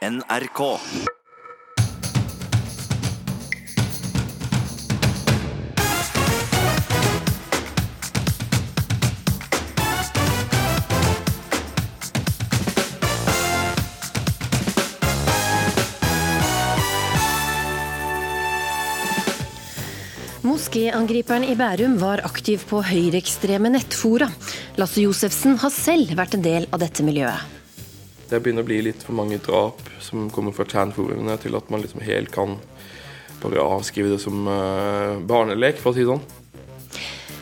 NRK. Moskéangriperen i Bærum var aktiv på høyreekstreme nettfora. Lasse Josefsen har selv vært en del av dette miljøet. Det begynner å bli litt for mange drap som kommer fra chan-forumene, til at man liksom helt kan bare avskrive det som uh, barnelek, for å si det sånn.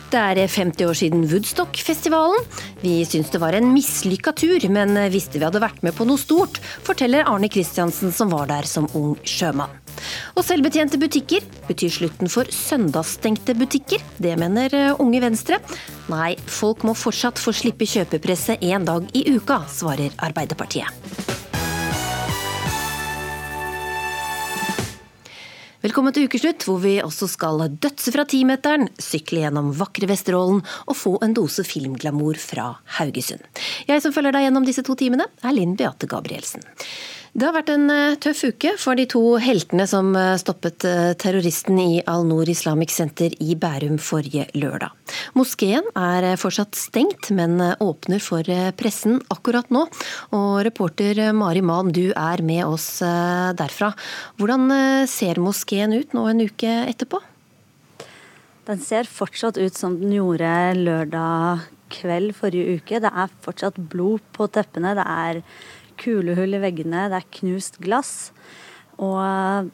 Det er 50 år siden Woodstock-festivalen. Vi syns det var en mislykka tur, men visste vi hadde vært med på noe stort, forteller Arne Kristiansen som var der som ung sjømann. Og selvbetjente butikker betyr slutten for søndagsstengte butikker. Det mener eh, Unge Venstre. Nei, folk må fortsatt få slippe kjøpepresset én dag i uka, svarer Arbeiderpartiet. Velkommen til ukeslutt, hvor vi også skal dødse fra timeteren, sykle gjennom vakre Vesterålen og få en dose filmglamour fra Haugesund. Jeg som følger deg gjennom disse to timene, er Linn Beate Gabrielsen. Det har vært en eh, tøff uke for de to heltene som eh, stoppet eh, terroristen i Al-Noor Islamic Center i Bærum forrige lørdag. Moskeen er fortsatt stengt, men åpner for pressen akkurat nå. Og reporter Mari Mahn, du er med oss derfra. Hvordan ser moskeen ut nå en uke etterpå? Den ser fortsatt ut som den gjorde lørdag kveld forrige uke. Det er fortsatt blod på teppene. Det er kulehull i veggene, det er knust glass. Og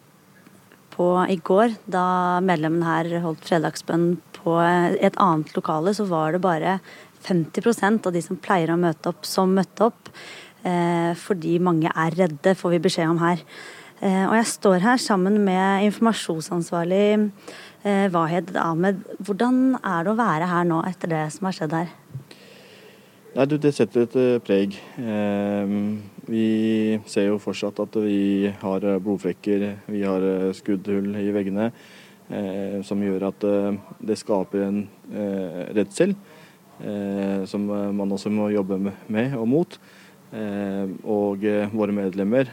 på, i går, da medlemmene her holdt fredagsbønn på et annet lokale, så var det bare 50% av de som pleier å møte opp, som møtte opp. Eh, fordi mange er redde, får vi beskjed om her. Eh, og jeg står her sammen med informasjonsansvarlig eh, Wahed Ahmed. Hvordan er det å være her nå etter det som har skjedd her? Nei, du, Det setter et uh, preg. Eh, vi ser jo fortsatt at vi har eh, blodflekker, vi har uh, skuddhull i veggene, eh, som gjør at det skaper en redsel, som man også må jobbe med og mot. og våre medlemmer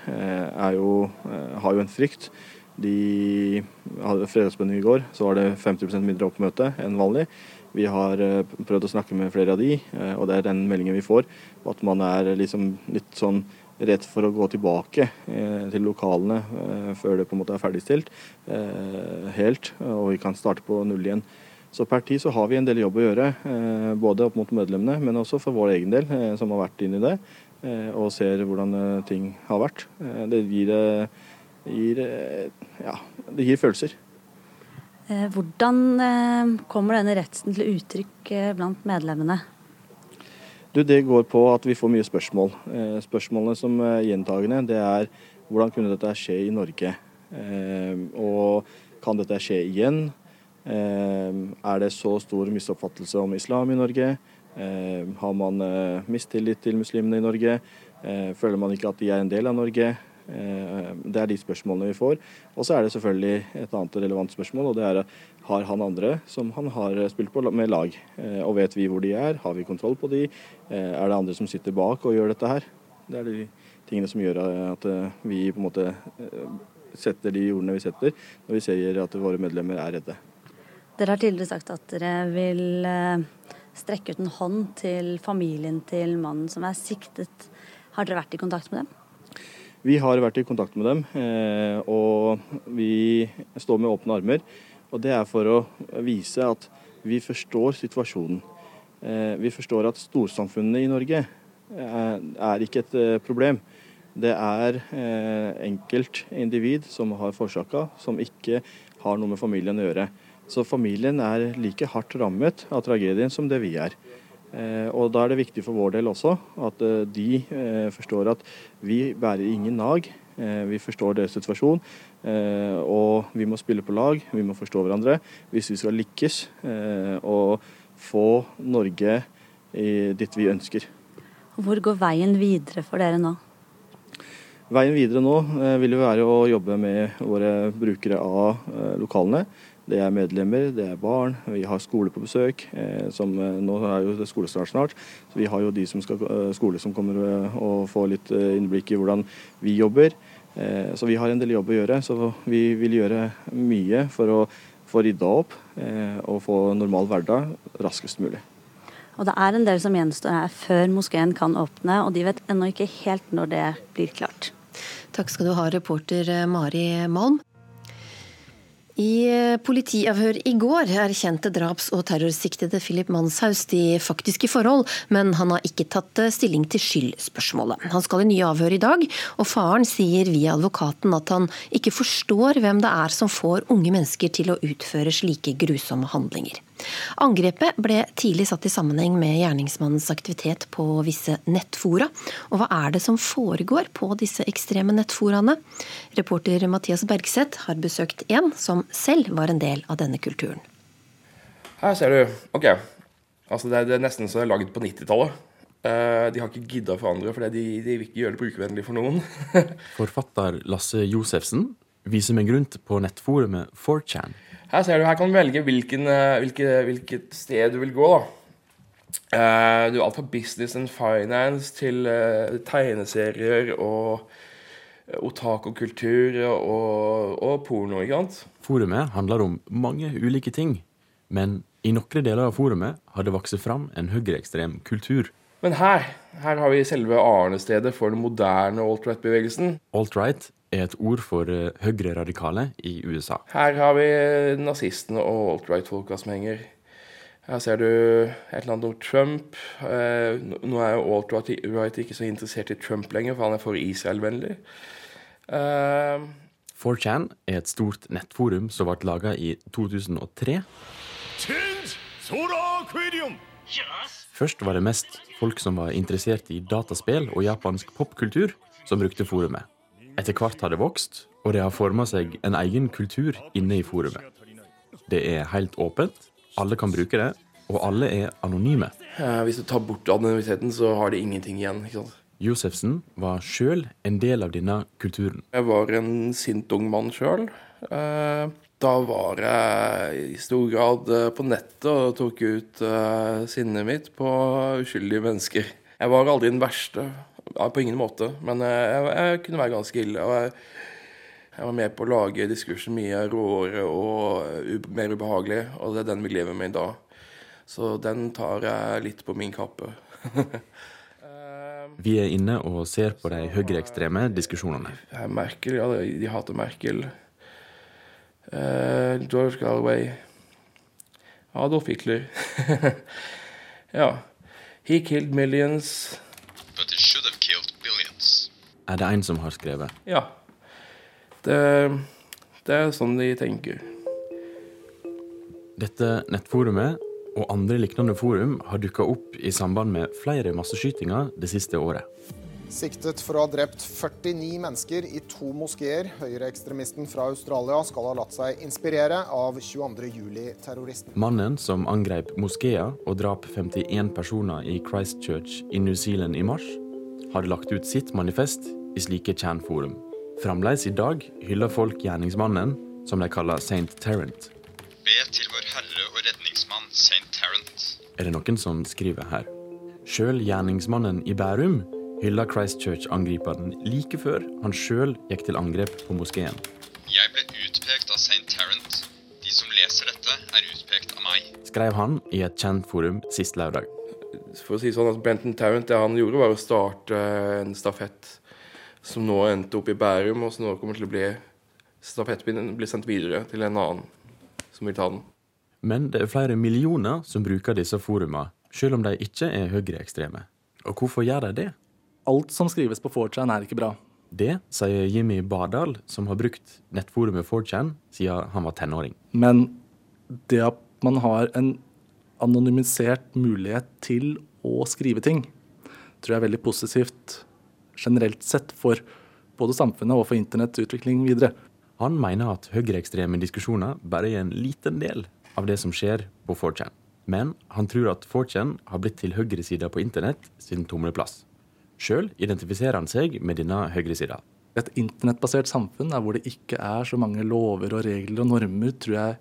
jo, har jo en frykt. De hadde fredagsbønn i går, så var det 50% mindre oppmøte enn vanlig. Vi har eh, prøvd å snakke med flere av de, eh, og det er den meldingen vi får. At man er liksom litt sånn redd for å gå tilbake eh, til lokalene før det på en måte er ferdigstilt helt, og vi kan starte på null igjen. Så per tid så har vi en del jobb å gjøre, både opp mot medlemmene, men også for vår egen del, som har vært inni det, og ser hvordan ting har vært. Det gir, gir, ja, det gir følelser. Eh, hvordan eh, kommer denne redselen til uttrykk eh, blant medlemmene? Du, det går på at vi får mye spørsmål. Spørsmålene som er gjentagende, det er hvordan kunne dette skje i Norge? Og kan dette skje igjen? Er det så stor misoppfattelse om islam i Norge? Har man mistillit til muslimene i Norge? Føler man ikke at de er en del av Norge? Eh, det er de spørsmålene vi får. Og så er det selvfølgelig et annet relevant spørsmål, og det er har han andre som han har spilt på med lag. Eh, og vet vi hvor de er? Har vi kontroll på de? Eh, er det andre som sitter bak og gjør dette her? Det er de tingene som gjør at vi på en måte setter de ordene vi setter når vi ser at våre medlemmer er redde. Dere har tidligere sagt at dere vil strekke ut en hånd til familien til mannen som er siktet. Har dere vært i kontakt med dem? Vi har vært i kontakt med dem, eh, og vi står med åpne armer. Og det er for å vise at vi forstår situasjonen. Eh, vi forstår at storsamfunnet i Norge eh, er ikke et problem. Det er enkeltindivid som har forårsaka, som ikke har noe med familien å gjøre. Så familien er like hardt rammet av tragedien som det vi er. Eh, og Da er det viktig for vår del også at eh, de eh, forstår at vi bærer ingen nag. Vi forstår deres situasjon, og vi må spille på lag. Vi må forstå hverandre hvis vi skal lykkes og få Norge dit vi ønsker. Hvor går veien videre for dere nå? Veien videre nå vil jo være å jobbe med våre brukere av lokalene. Det er medlemmer, det er barn, vi har skole på besøk. Eh, som, eh, nå er jo det skolestart snart, så vi har jo de som skal skole som kommer og får litt innblikk i hvordan vi jobber. Så vi har en del jobb å gjøre. Så vi vil gjøre mye for å få rydda opp og få normal hverdag raskest mulig. Og det er en del som gjenstår her før moskeen kan åpne, og de vet ennå ikke helt når det blir klart. Takk skal du ha, reporter Mari Malm. I eh, politiavhør i går erkjente draps- og terrorsiktede Philip Manshaus de faktiske forhold, men han har ikke tatt eh, stilling til skyldspørsmålet. Han skal i nye avhør i dag, og faren sier via advokaten at han ikke forstår hvem det er som får unge mennesker til å utføre slike grusomme handlinger. Angrepet ble tidlig satt i sammenheng med gjerningsmannens aktivitet på visse nettfora. Og hva er det som foregår på disse ekstreme nettforaene? Reporter Mathias Bergseth har besøkt en som selv var en del av denne kulturen. Her ser du. Ok. Altså det, er, det er nesten så det er lagd på 90-tallet. Uh, eh, de har ikke gidda å forandre, for de, de vil ikke gjøre det brukervennlig for noen. Forfatter Lasse Josefsen viser meg rundt på nettforumet 4chan. Her ser du, her kan du velge hvilken, eh, hvilke, hvilket sted du vil gå. da. Uh, du har alt fra business and finance til uh, tegneserier og otakokultur og, og, porno. ikke sant? Forumet handler om mange ulike ting, men i noen deler av forumet har det vokst fram en høyreekstrem kultur. Men her her har vi selve arnestedet for den moderne alt-right-bevegelsen. Alt-right er et ord for eh, høyreradikale i USA. Her har vi nazistene og alt-right-folka som henger. Her ser du et eller annet om Trump. Eh, nå er jo alt-right ikke så interessert i Trump lenger, for han er for Israel-vennlig. Uh, 4chan er et stort nettforum som ble laga i 2003. Først var det mest folk som var interessert i dataspill og japansk popkultur, som brukte forumet. Etter hvert har det vokst, og det har forma seg en egen kultur inne i forumet. Det er helt åpent, alle kan bruke det, og alle er anonyme. hvis du tar bort anonymiteten, så har de ingenting igjen. ikke sant? Josefsen var sjøl en del av denne kulturen. Jeg var en sint ung mann sjøl. Eh, da var jeg i stor grad eh, på nettet og tok ut sinnet mitt på uskyldige mennesker. Jeg var aldri den verste, på ingen måte, men jeg, jeg kunne være ganske ille. og jeg, jeg var med på å lage diskursen mye råere og mer ubehagelig, og det er den vi lever med i dag. Så den tar jeg litt på min kappe. vi er inne og ser på de høyreekstreme diskusjonene. Merkel, ja, de hater Merkel. Uh, George Galway. Adolf Hitler. ja. He killed millions. Er det en som har skrevet? Ja. Det, det er sånn de tenker. Dette nettforumet og andre lignende forum har dukka opp i samband med flere masseskytinger det siste året. Siktet for å ha drept 49 mennesker i to moskeer. Høyreekstremisten fra Australia skal ha latt seg inspirere av 22.07-terroristen. Mannen som angrep moskeer og drap 51 personer i Christchurch i New Zealand i mars, hadde lagt ut sitt manifest i slike Chan-forum. Fremdeles i dag hyller folk gjerningsmannen, som de kaller Saint Tarrant. Be til vår Herre og redningsmann Saint Tarrant. Er det noen som skriver her? Sjøl gjerningsmannen i Bærum hylla Christchurch-angriperen like før han sjøl gikk til angrep på moskeen. Jeg ble utpekt av St. Tarrant. De som leser dette, er utpekt av meg. Skrev han i et kjent forum sist lørdag. For å si sånn, altså Brenton Tarrant, det han gjorde, var å starte en stafett som nå endte opp i Bærum, og som nå kommer til å bli stafettpinnen blir sendt videre til en annen som vil ta den. Men det er flere millioner som bruker disse forumene, selv om de ikke er høyreekstreme. Og hvorfor gjør de det? alt som skrives på 4chan er ikke bra. Det sier Jimmy Bardal, som har brukt nettforumet 4chan siden han var tenåring. Men det at man har en anonymisert mulighet til å skrive ting, tror jeg er veldig positivt generelt sett for både samfunnet og for internettutvikling videre. Han mener at høyreekstreme diskusjoner bare er en liten del av det som skjer på 4chan. Men han tror at 4chan har blitt til høyresida på internett sin tomleplass. Sjøl identifiserer han seg med denne høyresida. Et internettbasert samfunn der hvor det ikke er så mange lover og regler og normer, tror jeg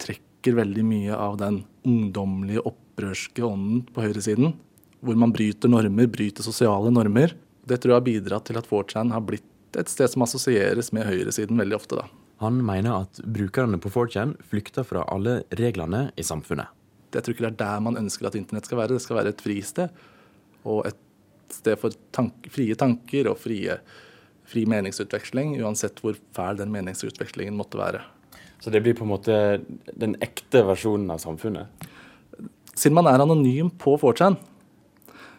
trekker veldig mye av den ungdommelige, opprørske ånden på høyresiden. Hvor man bryter normer, bryter sosiale normer. Det tror jeg har bidratt til at 4chan har blitt et sted som assosieres med høyresiden veldig ofte. da. Han mener at brukerne på 4chan flykter fra alle reglene i samfunnet. Jeg tror ikke det er der man ønsker at internett skal være. Det skal være et fristed. Og et sted for tank, frie tanker og frie, fri meningsutveksling, uansett hvor fæl den meningsutvekslingen måtte være. Så det blir på en måte den ekte versjonen av samfunnet? Siden man er anonym på 4chan,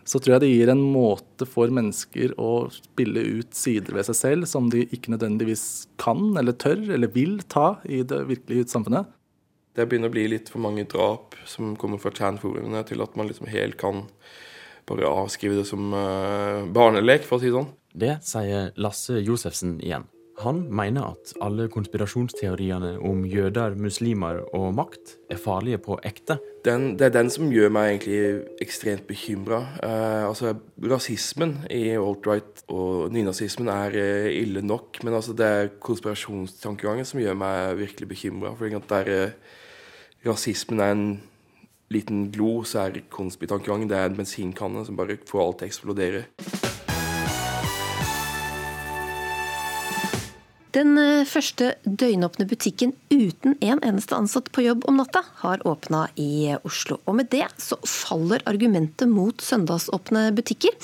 så tror jeg det gir en måte for mennesker å spille ut sider ved seg selv som de ikke nødvendigvis kan eller tør eller vil ta i det virkelige samfunnet. Det begynner å bli litt for mange drap som kommer fra Chan-forumene, til at man liksom helt kan bare avskrive det som uh, barnelek, for å si det sånn. Det sier Lasse Josefsen igjen. Han mener at alle konspirasjonsteoriene om jøder, muslimer og makt er farlige på ekte. Den, det er den som gjør meg egentlig ekstremt bekymra. Eh, altså, rasismen i alt-right og nynazismen er eh, ille nok, men altså, det er konspirasjonstankegangen som gjør meg virkelig bekymra. For der eh, rasismen er en liten glo, så er konspitankegangen det er en bensinkanne som bare får alt til å eksplodere. Den eh, første døgnåpne butikken uten en eneste ansatt på jobb om natta har åpna i Oslo. Og med det så faller argumentet mot søndagsåpne butikker.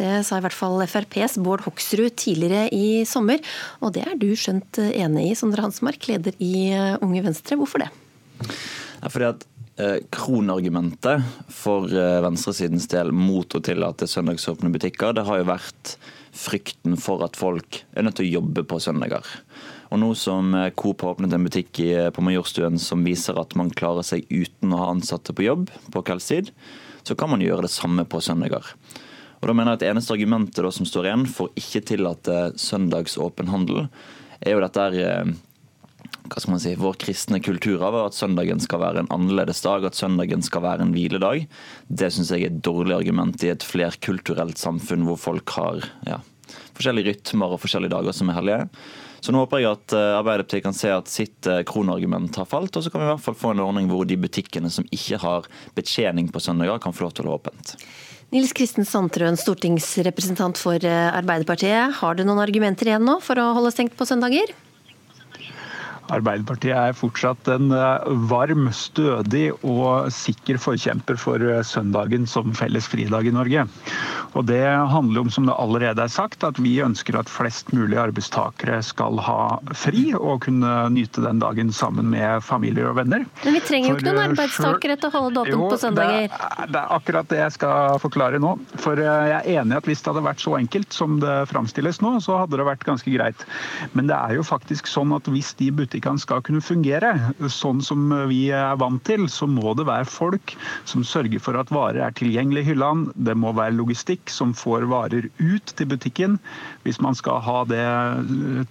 Det sa i hvert fall FrPs Bård Hoksrud tidligere i sommer. Og det er du skjønt enig i, Sondre Hansmark, leder i eh, Unge Venstre. Hvorfor det? Ja, fordi at eh, Kronargumentet for venstresidens del mot å tillate søndagsåpne butikker, det har jo vært frykten for at folk er nødt til å jobbe på søndager. Og nå som Coop har åpnet en butikk på Majorstuen som viser at man klarer seg uten å ha ansatte på jobb på kveldstid, så kan man gjøre det samme på søndager. Og da mener jeg at Eneste argumentet som står igjen for ikke tillate søndagsåpen handel, er jo dette her hva skal man si, vår kristne kultur av at søndagen skal være en annerledes dag, at søndagen skal være en hviledag. Det syns jeg er et dårlig argument i et flerkulturelt samfunn hvor folk har ja, forskjellige rytmer og forskjellige dager som er hellige. Så nå håper jeg at eh, Arbeiderpartiet kan se at sitt eh, kronargument har falt, og så kan vi i hvert fall få en ordning hvor de butikkene som ikke har betjening på søndager, kan få lov til å ha åpent. Nils Kristen Sandtrøen, stortingsrepresentant for eh, Arbeiderpartiet. Har du noen argumenter igjen nå for å holde stengt på søndager? Arbeiderpartiet er fortsatt en eh, varm, stødig og sikker forkjemper for eh, søndagen som felles fridag i Norge. Og Det handler om, som det allerede er sagt, at vi ønsker at flest mulig arbeidstakere skal ha fri og kunne nyte den dagen sammen med familier og venner. Men vi trenger jo ikke noen eh, arbeidstakere til å holde det åpent på søndager. Det er, det er akkurat det jeg skal forklare nå. For jeg er enig i at hvis det hadde vært så enkelt som det framstilles nå, så hadde det vært ganske greit. Men det er jo faktisk sånn at hvis de butikkene butikkene skal kunne fungere sånn som vi er vant til, så må det være folk som sørger for at varer er tilgjengelig i hyllene. Det må være logistikk som får varer ut til butikken. Hvis man skal ha det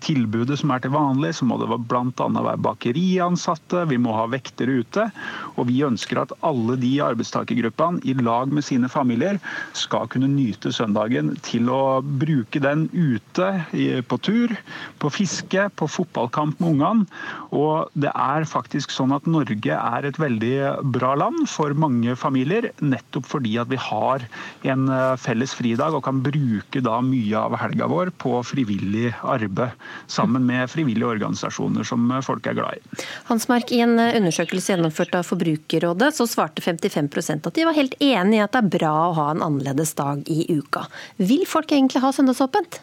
tilbudet som er til vanlig, så må det bl.a. være bakeriansatte, vi må ha vektere ute. Og vi ønsker at alle de arbeidstakergruppene i lag med sine familier skal kunne nyte søndagen til å bruke den ute på tur, på fiske, på fotballkamp med ungene. Og det er faktisk sånn at Norge er et veldig bra land for mange familier, nettopp fordi at vi har en eh, felles fridag og kan bruke da mye av helga vår på frivillig arbeid sammen med frivillige organisasjoner som folk er glad i. Hansmark, I en undersøkelse gjennomført av Forbrukerrådet så svarte 55% at de var helt enig i at det er bra å ha en annerledes dag i uka. Vil folk egentlig ha søndagsåpent?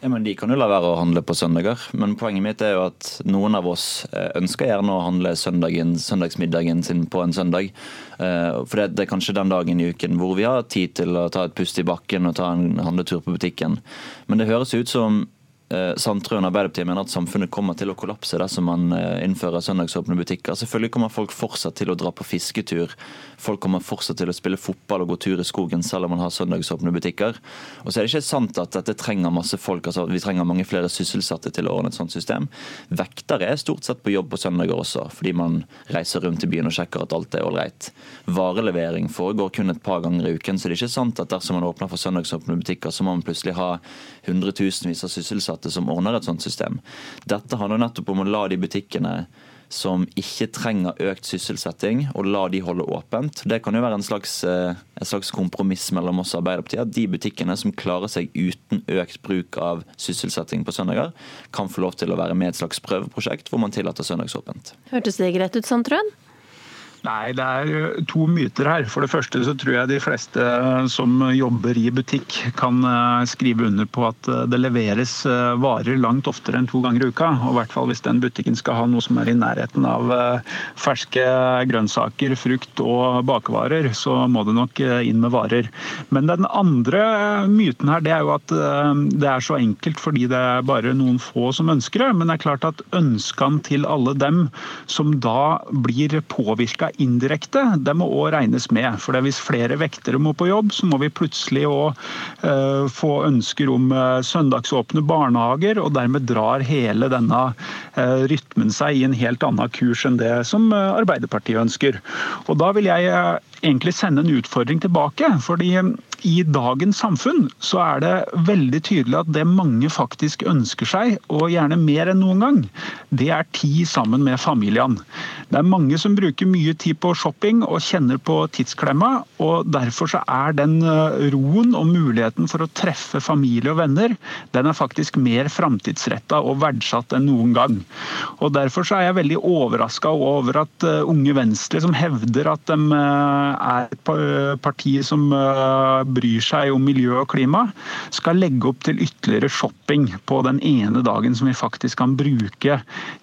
Ja, men De kan jo la være å handle på søndager. Men poenget mitt er jo at noen av oss eh, ønsker gjerne å handle søndagen, søndagsmiddagen sin på en søndag. Eh, for det, det, er kanskje den dagen i uken hvor vi har tid til å ta et pust i bakken og ta en handletur på butikken. Men det høres ut som Sandtrøen og Arbeiderpartiet mener at samfunnet kommer til å kollapse dersom man eh, innfører søndagsåpne butikker. Selvfølgelig kommer folk fortsatt til å dra på fisketur. Folk kommer fortsatt til å spille fotball og gå tur i skogen selv om man har søndagsåpne butikker. Og så er det ikke sant at dette trenger masse folk, altså vi trenger mange flere sysselsatte til å ordne et sånt system. Vektere er stort sett på jobb på søndager også, fordi man reiser rundt i byen og sjekker at alt er ålreit. Varelevering foregår kun et par ganger i uken, så det er ikke sant at dersom man åpner for søndagsåpne butikker, så må man plutselig ha hundretusenvis av sysselsatte som ordner et sånt system. Dette handler nettopp om å la de butikkene som ikke trenger økt sysselsetting, og la de holde åpent. Det kan jo være en slags, eh, et slags kompromiss mellom oss og Arbeiderpartiet. At de butikkene som klarer seg uten økt bruk av sysselsetting på søndager, kan få lov til å være med et slags prøveprosjekt hvor man tillater søndagsåpent. Hørtes det greit ut, Sandtrøen? Nei, det er eh, to myter her. For det første så tror jeg de fleste som jobber i butikk kan eh, skrive under på at eh, det leveres varer langt oftere enn to ganger i uka. Og i hvert fall hvis den butikken skal ha noe som er i nærheten av ferske grønnsaker, frukt og bakevarer, så må det nok inn med varer. Men den andre myten her, det er jo at det er så enkelt fordi det er bare noen få som ønsker det. Men det er klart at ønskene til alle dem som da blir påvirka indirekte, det må òg regnes med. For hvis flere vektere må på jobb, så må vi plutselig òg uh, få ønsker om uh, søndagsåpne barnehager, og dermed drar hele denne uh, rytmen seg i en helt annen kurs enn det som Arbeiderpartiet ønsker. Og da vil jeg egentlig sende en utfordring tilbake. fordi i dagens samfunn så er det veldig tydelig at det mange faktisk ønsker seg, og gjerne mer enn noen gang, det er tid sammen med familiene. Det er mange som bruker mye tid på shopping og kjenner på tidsklemma. og Derfor så er den eh, roen og muligheten for å treffe familie og venner, den er faktisk mer framtidsretta og verdsatt enn noen gang. Og Derfor så er jeg veldig overraska over at eh, Unge Venstre, som hevder at de eh, er et parti som bryr seg om miljø og klima, skal legge opp til ytterligere shopping på den ene dagen som vi faktisk kan bruke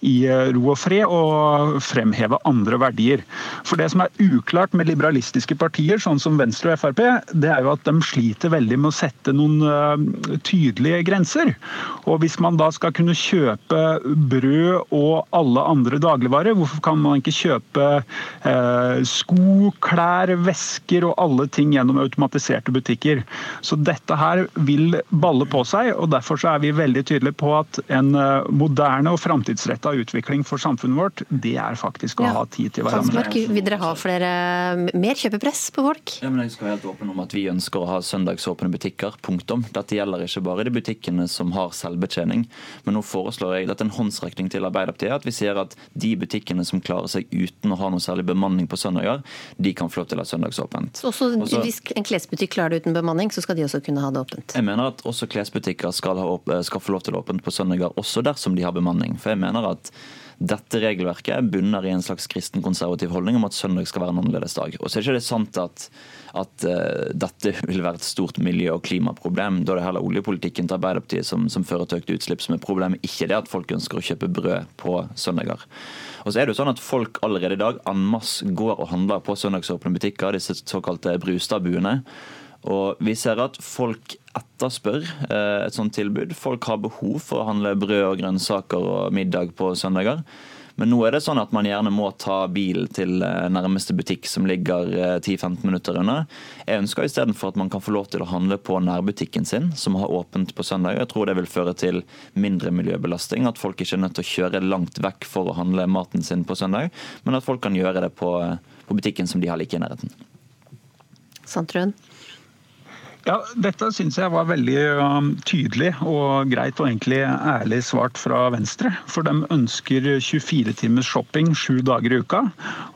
i eh, ro og fred, og fremheve andre verdier. For Det som er uklart med liberalistiske partier, sånn som Venstre og Frp, det er jo at de sliter veldig med å sette noen tydelige grenser. Og Hvis man da skal kunne kjøpe brød og alle andre dagligvarer, hvorfor kan man ikke kjøpe eh, sko, klær, vesker og alle ting gjennom automatiserte butikker. Så dette her vil balle på seg, og derfor så er vi veldig tydelige på at en eh, moderne og framtidsretta utvikling for samfunnet vårt, det er faktisk å ja. ha tid til hverandre. Vil dere ha flere, mer kjøpepress på folk? Ja, men jeg skal være helt åpen om at Vi ønsker å ha søndagsåpne butikker. Punktum. Dette gjelder ikke bare de butikkene som har selvbetjening. Men nå foreslår jeg dette en håndsrekning til Arbeiderpartiet. At vi sier at de butikkene som klarer seg uten å ha noe særlig bemanning på søndager, de kan få lov til å ha søndagsåpent. Så også, også, hvis en klesbutikk klarer det uten bemanning, så skal de også kunne ha det åpent? Jeg mener at også klesbutikker skal, ha, skal få lov til å åpent på søndager, også dersom de har bemanning. For jeg mener at dette regelverket bunner i en slags kristen konservativ holdning om at søndag skal være en annerledes dag. Og så er det ikke sant at, at uh, dette vil være et stort miljø- og klimaproblem. Da er det heller oljepolitikken til Arbeiderpartiet som, som fører til økte utslipp som er problemet, ikke det at folk ønsker å kjøpe brød på søndager. Og så er det jo sånn at Folk allerede i dag en masse går og handler på søndagsåpne butikker, disse såkalte Brustadbuene. Og vi ser at folk etterspør eh, et sånt tilbud. Folk har behov for å handle brød og grønnsaker og middag på søndager. Men nå er det sånn at man gjerne må ta bil til eh, nærmeste butikk som ligger 10-15 eh, minutter unna. Jeg ønsker istedenfor at man kan få lov til å handle på nærbutikken sin, som har åpent på søndag. Jeg tror det vil føre til mindre miljøbelastning. At folk ikke er nødt til å kjøre langt vekk for å handle maten sin på søndag, men at folk kan gjøre det på, på butikken som de har like i nærheten. Sandtrøen? Ja, Dette syns jeg var veldig um, tydelig og greit og egentlig ærlig svart fra Venstre. For de ønsker 24 timers shopping sju dager i uka.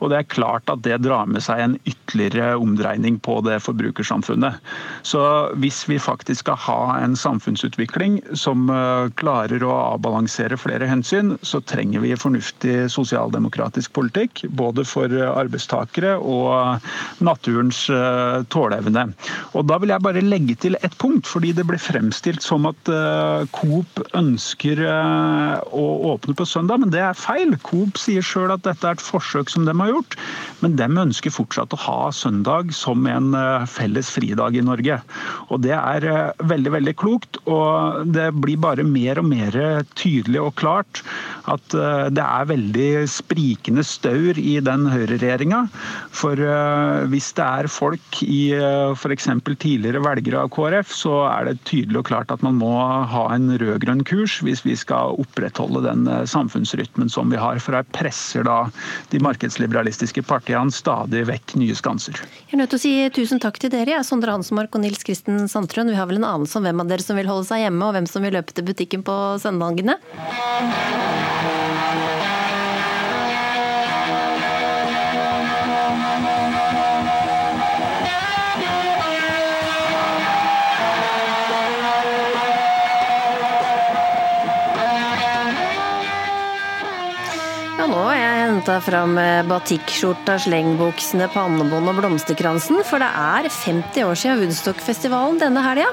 Og det er klart at det drar med seg en ytterligere omdreining på det forbrukersamfunnet. Så hvis vi faktisk skal ha en samfunnsutvikling som uh, klarer å avbalansere flere hensyn, så trenger vi fornuftig sosialdemokratisk politikk. Både for arbeidstakere og naturens uh, tåleevne. Og da vil jeg bare bare legge til et punkt, fordi det ble fremstilt som at uh, Coop ønsker uh, å åpne på søndag, men det er feil. Coop sier sjøl at dette er et forsøk som de har gjort, men de ønsker fortsatt å ha søndag som en uh, felles fridag i Norge. Og Det er veldig veldig klokt, og det blir bare mer og mer tydelig og klart at det er veldig sprikende staur i den høyreregjeringa. For hvis det er folk i f.eks. tidligere velgere av KrF, så er det tydelig og klart at man må ha en rød-grønn kurs hvis vi skal opprettholde den eh, samfunnsrytmen som vi har. For her presser da de markedsliberalistiske partiene stadig vekk nye skanser. Jeg er nødt til å si tusen takk til dere, Sondre Hansmark og Nils Kristen Sandtrøen. Vi har vel en anelse om hvem av dere som vil holde seg hjemme, og hvem som vil løpe til butikken på søndagene? Ja, òg. jeg henta fram eh, batikkskjorta, slengbuksene, pannebånd og blomsterkransen, for det er 50 år siden Woodstock-festivalen denne helga.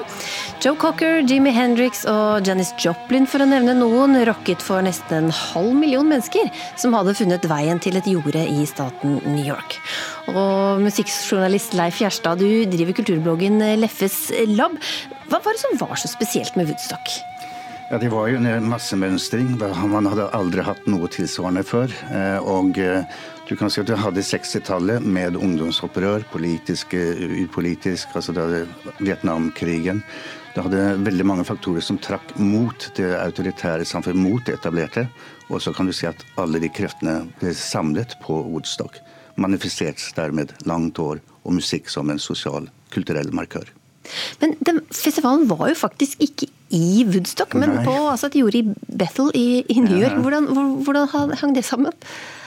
Joe Cocker, Jimmy Hendrix og Janis Joplin, for å nevne noen, rocket for nesten en halv million mennesker som hadde funnet veien til et jorde i staten New York. Og musikkjournalist Leif Gjerstad, du driver kulturbloggen Leffes Lab. Hva var det som var så spesielt med Woodstock? Ja, Det var jo en massemønstring. Man hadde aldri hatt noe tilsvarende før. Eh, og eh, du kan si at du hadde 60-tallet med ungdomsopprør, politisk, upolitisk, altså det hadde Vietnamkrigen. Du hadde veldig mange faktorer som trakk mot det autoritære samfunnet, mot det etablerte. Og så kan du si at alle de kreftene ble samlet på Woodstock. Manifestert dermed langt år og musikk som en sosial, kulturell markør. Men den, festivalen var jo faktisk ikke i Woodstock, men Nei. på altså, et jorde i Bethel i, i New York. Hvordan, hvordan, hang det sammen?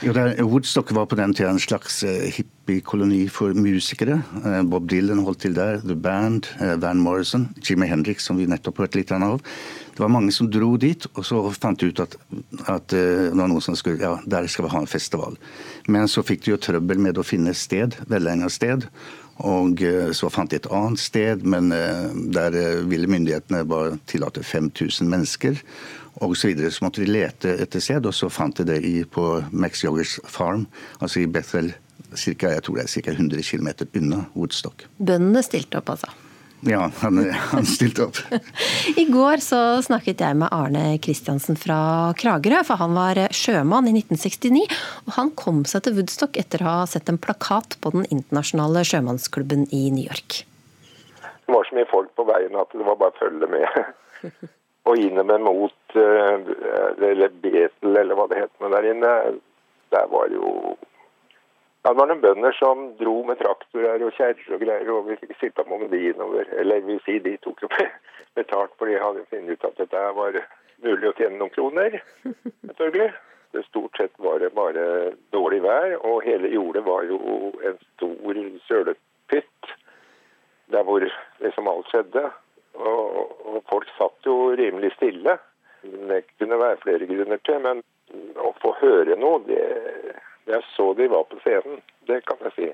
Jo, der, Woodstock var på den tida en slags uh, hippiekoloni for musikere. Uh, Bob Dylan holdt til der, The Band, uh, Van Morrison, Jimmy Hendrix, som vi nettopp hørte litt av. Det var mange som dro dit, og så fant de ut at, at det var noen som skulle Ja, der skal vi ha en festival. Men så fikk de jo trøbbel med å finne sted, velegnet sted. Og eh, så fant de et annet sted, men eh, der eh, ville myndighetene bare tillate 5000 mennesker. Og så, videre. så måtte de lete etter sted, og så fant de det i, på Max Joggers Farm, altså i Bethel, cirka, jeg tror det er ca. 100 km unna Woodstock. Bøndene stilte opp, altså? Ja, han, han stilte opp. I går så snakket jeg med Arne Kristiansen fra Kragerø, for han var sjømann i 1969. Og han kom seg til Woodstock etter å ha sett en plakat på den internasjonale sjømannsklubben i New York. Det var så mye folk på veien at det var bare å følge med. Og innover mot eh, eller Betel, eller hva det het der inne, der var det jo Det var noen bønder som dro med traktorer og kjerrer og greier, med de innover. Eller vil si, de tok jo betalt, for de hadde funnet ut at dette var mulig å tjene noen kroner. selvfølgelig. Det stort sett var det bare dårlig vær, og hele jordet var jo en stor sølepytt der hvor liksom alt skjedde. Og, og folk satt jo rimelig stille. Det kunne være flere grunner til, men å få høre noe, det jeg så de var på scenen, det kan jeg si.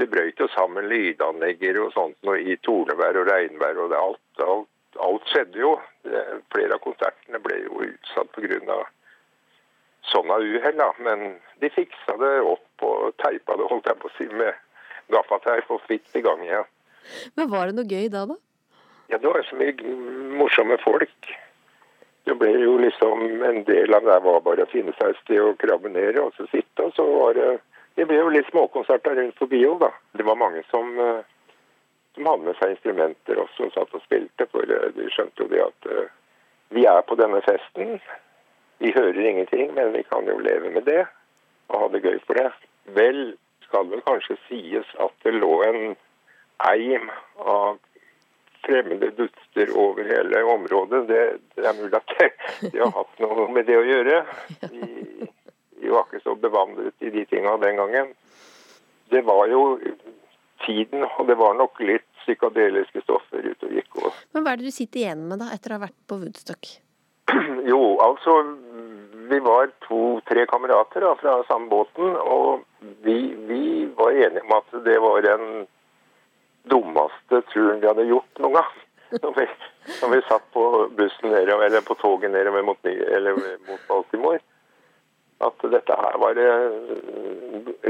Det brøyt jo sammen lydanlegger og sånt noe i tornevær og regnvær. og alt, alt, alt, skjedde jo. Flere av konsertene ble jo utsatt pga. sånne uhell. Men de fiksa det opp og teipa det holdt jeg på å si, med gaffateip og fikk det i gang igjen. Men var det noe gøy da, da? Ja, det var jo så mye morsomme folk. Det ble jo liksom En del av det var bare å finne seg et sted å krabbe ned og så sitte. Og så var det Det ble jo litt småkonserter rundt forbi òg, da. Det var mange som, eh, som hadde med seg instrumenter også og satt og spilte. For eh, de skjønte jo det at uh, vi er på denne festen. Vi hører ingenting, men vi kan jo leve med det og ha det gøy for det. Vel skal vel kanskje sies at det lå en eim av fremmede duster over hele området. Det, det er mulig at de har hatt noe med det å gjøre. De, de var ikke så bevandret i de tinga den gangen. Det var jo tiden, og det var nok litt psykadeliske stoffer ute og gikk. Og... Men Hva er det du sitter igjen med da, etter å ha vært på Woodstock? Jo, altså Vi var to-tre kamerater da, fra samme båten, og vi, vi var enige om at det var en dummeste turen vi hadde gjort noen gang. Når vi, når vi satt på bussen nedover, eller på toget nedover mot, mot Baltimore. At dette her var eh,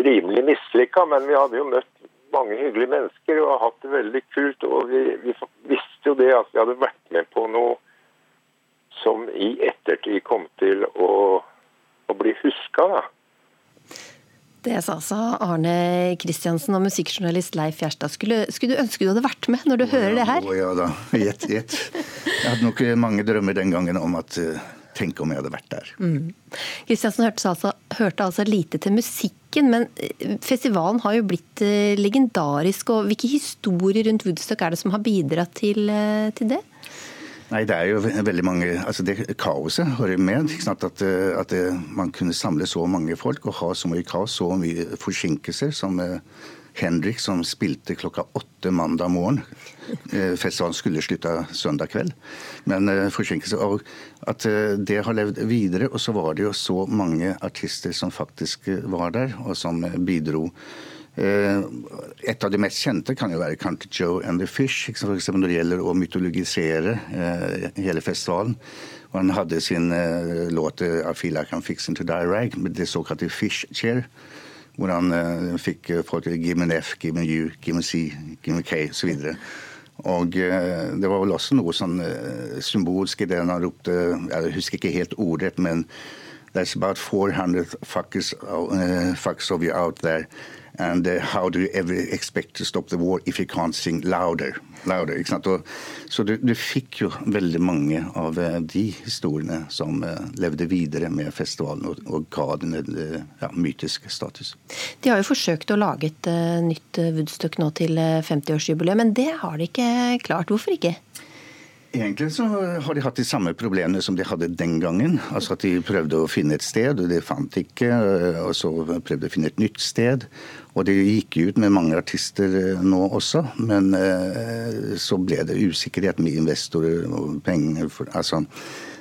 rimelig mislykka, men vi hadde jo møtt mange hyggelige mennesker og hatt det veldig kult. Og vi, vi visste jo det at vi hadde vært med på noe som i ettertid kom til å, å bli huska. da. Det sa altså Arne Kristiansen og musikkjournalist Leif Gjerstad. Skulle, skulle, du ønske du hadde vært med når du hører det her? Å ja da, gjett, gjett. Jeg hadde nok mange drømmer den gangen om at uh, Tenk om jeg hadde vært der. Kristiansen mm. hørte altså, hørte altså lite til musikken, men eh, festivalen har jo blitt uh, legendarisk. og Hvilke historier rundt Woodstock er det som har bidratt til, uh, til det? Nei, det er jo veldig mange altså det Kaoset hører med. At, at, man kunne samle så mange folk og ha så mye kaos, så mye forsinkelser som Henrik som spilte klokka åtte mandag morgen. Eh, festivalen skulle slutte søndag kveld, men eh, forsinkelse. Og at eh, det har levd videre. Og så var det jo så mange artister som faktisk var der, og som bidro. Et av de mest kjente kan jo være Country Joe and the Fish, for eksempel når det gjelder å mytologisere hele festivalen. Og han hadde sin låt 'I Feel Like I'm Fixing to Die Rag', med det såkalte Fish Chair hvor han fikk folk til give me an F, give me U, give me C, give me K osv. Og det var vel også noe sånn symbolsk i det han ropte Jeg husker ikke helt ordrett, men There's about 400 fuckers, fuckers of you out there. And uh, how do you ever expect to stop the war if you can't sing louder? louder ikke sant? Og, så du, du, fikk jo veldig mange av uh, de historiene som uh, levde videre med festivalen og, og ga den en ja, mytisk status. De har jo forsøkt å lage et nytt Woodstock nå til 50-årsjubileet, men det har de ikke klart. Hvorfor ikke? Egentlig så har de hatt de samme problemene som de hadde den gangen. Altså at De prøvde å finne et sted, og de fant ikke. Og så prøvde de å finne et nytt sted. Og det gikk ut med mange artister eh, nå også, men eh, så ble det usikkerhet med investorer og penger. altså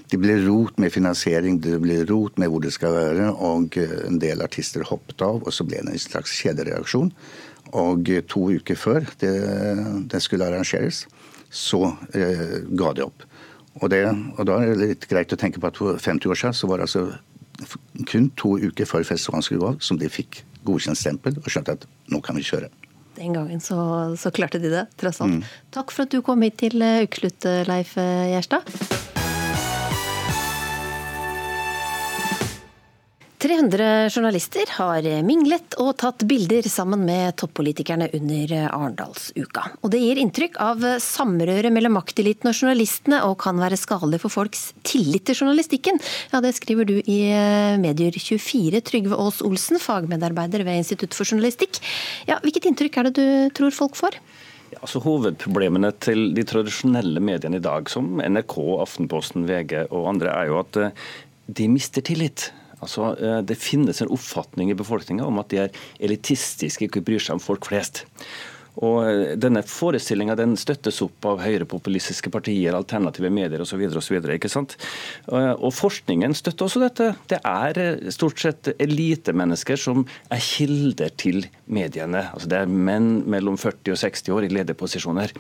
det ble rot med finansiering, det ble rot med hvor det skal være, og eh, en del artister hoppet av, og så ble det en slags kjedereaksjon. Og to uker før det, det skulle arrangeres, så eh, ga de opp. Og, det, og, da er det litt greit å tenke på at for 50 år siden så var det altså kun to uker før festivalen skulle gå av som de fikk godkjent stempel og skjønte at nå kan vi kjøre. Den gangen så, så klarte de det, tross alt. Mm. Takk for at du kom hit til eh, Ukeslutt, eh, Leif Gjerstad. 300 journalister har minglet og tatt bilder sammen med toppolitikerne under Arendalsuka. Det gir inntrykk av samrøre mellom makteliten og journalistene, og kan være skadelig for folks tillit til journalistikken. Ja, Det skriver du i Medier24, Trygve Aas Olsen, fagmedarbeider ved Institutt for journalistikk. Ja, Hvilket inntrykk er det du tror folk får? Ja, altså Hovedproblemene til de tradisjonelle mediene i dag, som NRK, Aftenposten, VG og andre, er jo at eh, de mister tillit. Altså, eh, Det finnes en oppfatning i befolkninga om at de er elitistiske, ikke bryr seg om folk flest. Og eh, Denne forestillinga den støttes opp av høyrepopulistiske partier, alternative medier osv. Og, og forskningen støtter også dette. Det er eh, stort sett elitemennesker som er kilder til mediene. Altså Det er menn mellom 40 og 60 år i lederposisjoner.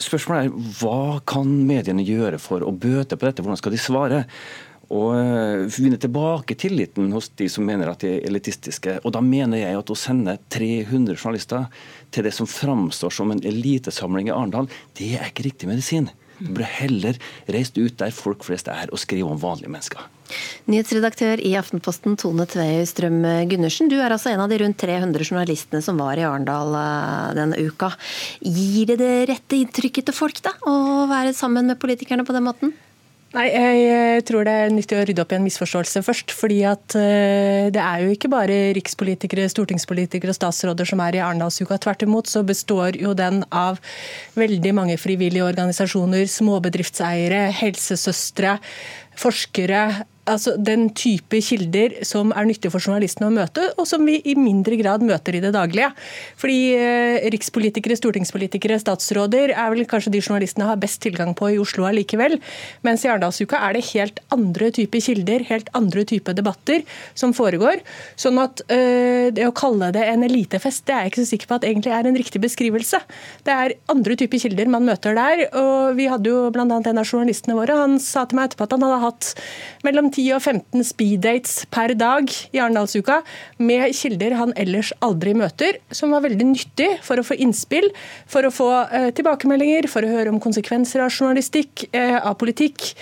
Spørsmålet er hva kan mediene gjøre for å bøte på dette, hvordan skal de svare? Og eh, vinne tilbake tilliten hos de som mener at de er elitistiske. Og Da mener jeg at å sende 300 journalister til det som framstår som en elitesamling i Arendal, det er ikke riktig medisin. Du burde heller reist ut der folk flest er, og skrive om vanlige mennesker. Nyhetsredaktør i Aftenposten Tone Tvei Strøm Gundersen, du er altså en av de rundt 300 journalistene som var i Arendal eh, denne uka. Gir det det rette inntrykket til folk, da, å være sammen med politikerne på den måten? Nei, Jeg tror det er nyttig å rydde opp i en misforståelse først. fordi at eh, Det er jo ikke bare rikspolitikere, stortingspolitikere og statsråder som er i Arendalsuka. Tvert imot så består jo den av veldig mange frivillige organisasjoner, småbedriftseiere, helsesøstre, forskere, altså den type kilder som er nyttig for journalistene å møte, og som vi i mindre grad møter i det daglige. Fordi eh, Rikspolitikere, stortingspolitikere, statsråder er vel kanskje de journalistene har best tilgang på i Oslo allikevel. Mens i Arendalsuka er det helt andre typer kilder, helt andre typer debatter som foregår. Sånn at eh, det å kalle det en elitefest, det er jeg ikke så sikker på at egentlig er en riktig beskrivelse. Det er andre typer kilder man møter der. og Vi hadde jo bl.a. en av journalistene våre, han sa til meg etterpå at han hadde hatt mellom 10 og 15 speeddates per dag i Arendalsuka med kilder han ellers aldri møter, som var veldig nyttig for å få innspill, for å få eh, tilbakemeldinger, for å høre om konsekvenser av journalistikk, eh, av politikk,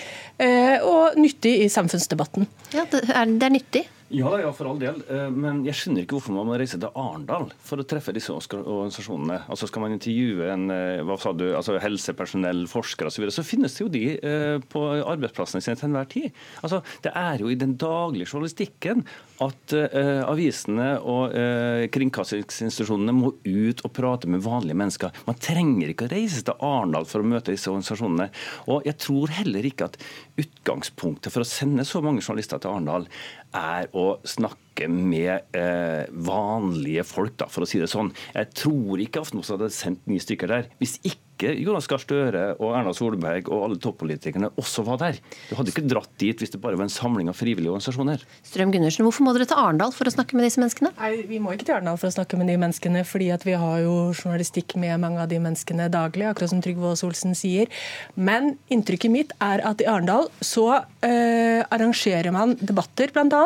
eh, og nyttig i samfunnsdebatten. Ja, det er, det er nyttig? Ja, ja, for all del. Eh, men jeg skjønner ikke hvorfor man må reise til Arendal for å treffe disse organisasjonene. Altså Skal man intervjue en eh, hva sa du, altså helsepersonell, forskere osv., så, så finnes det jo de eh, på arbeidsplassene sine til enhver tid. Altså, Det er jo i den daglige journalistikken at uh, avisene og uh, kringkastingsinstitusjonene må ut og prate med vanlige mennesker. Man trenger ikke å reise til Arendal for å møte disse organisasjonene. Og jeg tror heller ikke at utgangspunktet for å sende så mange journalister til Arendal er å snakke med eh, vanlige folk, da, for å si det sånn. Jeg tror ikke Aftenposten hadde sendt ni stykker der. Hvis ikke Jonas Gahr Støre og Erna Solberg og alle toppolitikerne også var der. Du hadde ikke dratt dit hvis det bare var en samling av frivillige organisasjoner. Strøm Gundersen, hvorfor må dere til Arendal for å snakke med disse menneskene? Nei, Vi må ikke til Arendal for å snakke med de menneskene, fordi at vi har jo journalistikk med mange av de menneskene daglig, akkurat som Trygve Aas Olsen sier. Men inntrykket mitt er at i Arendal så øh, arrangerer man debatter, bl.a.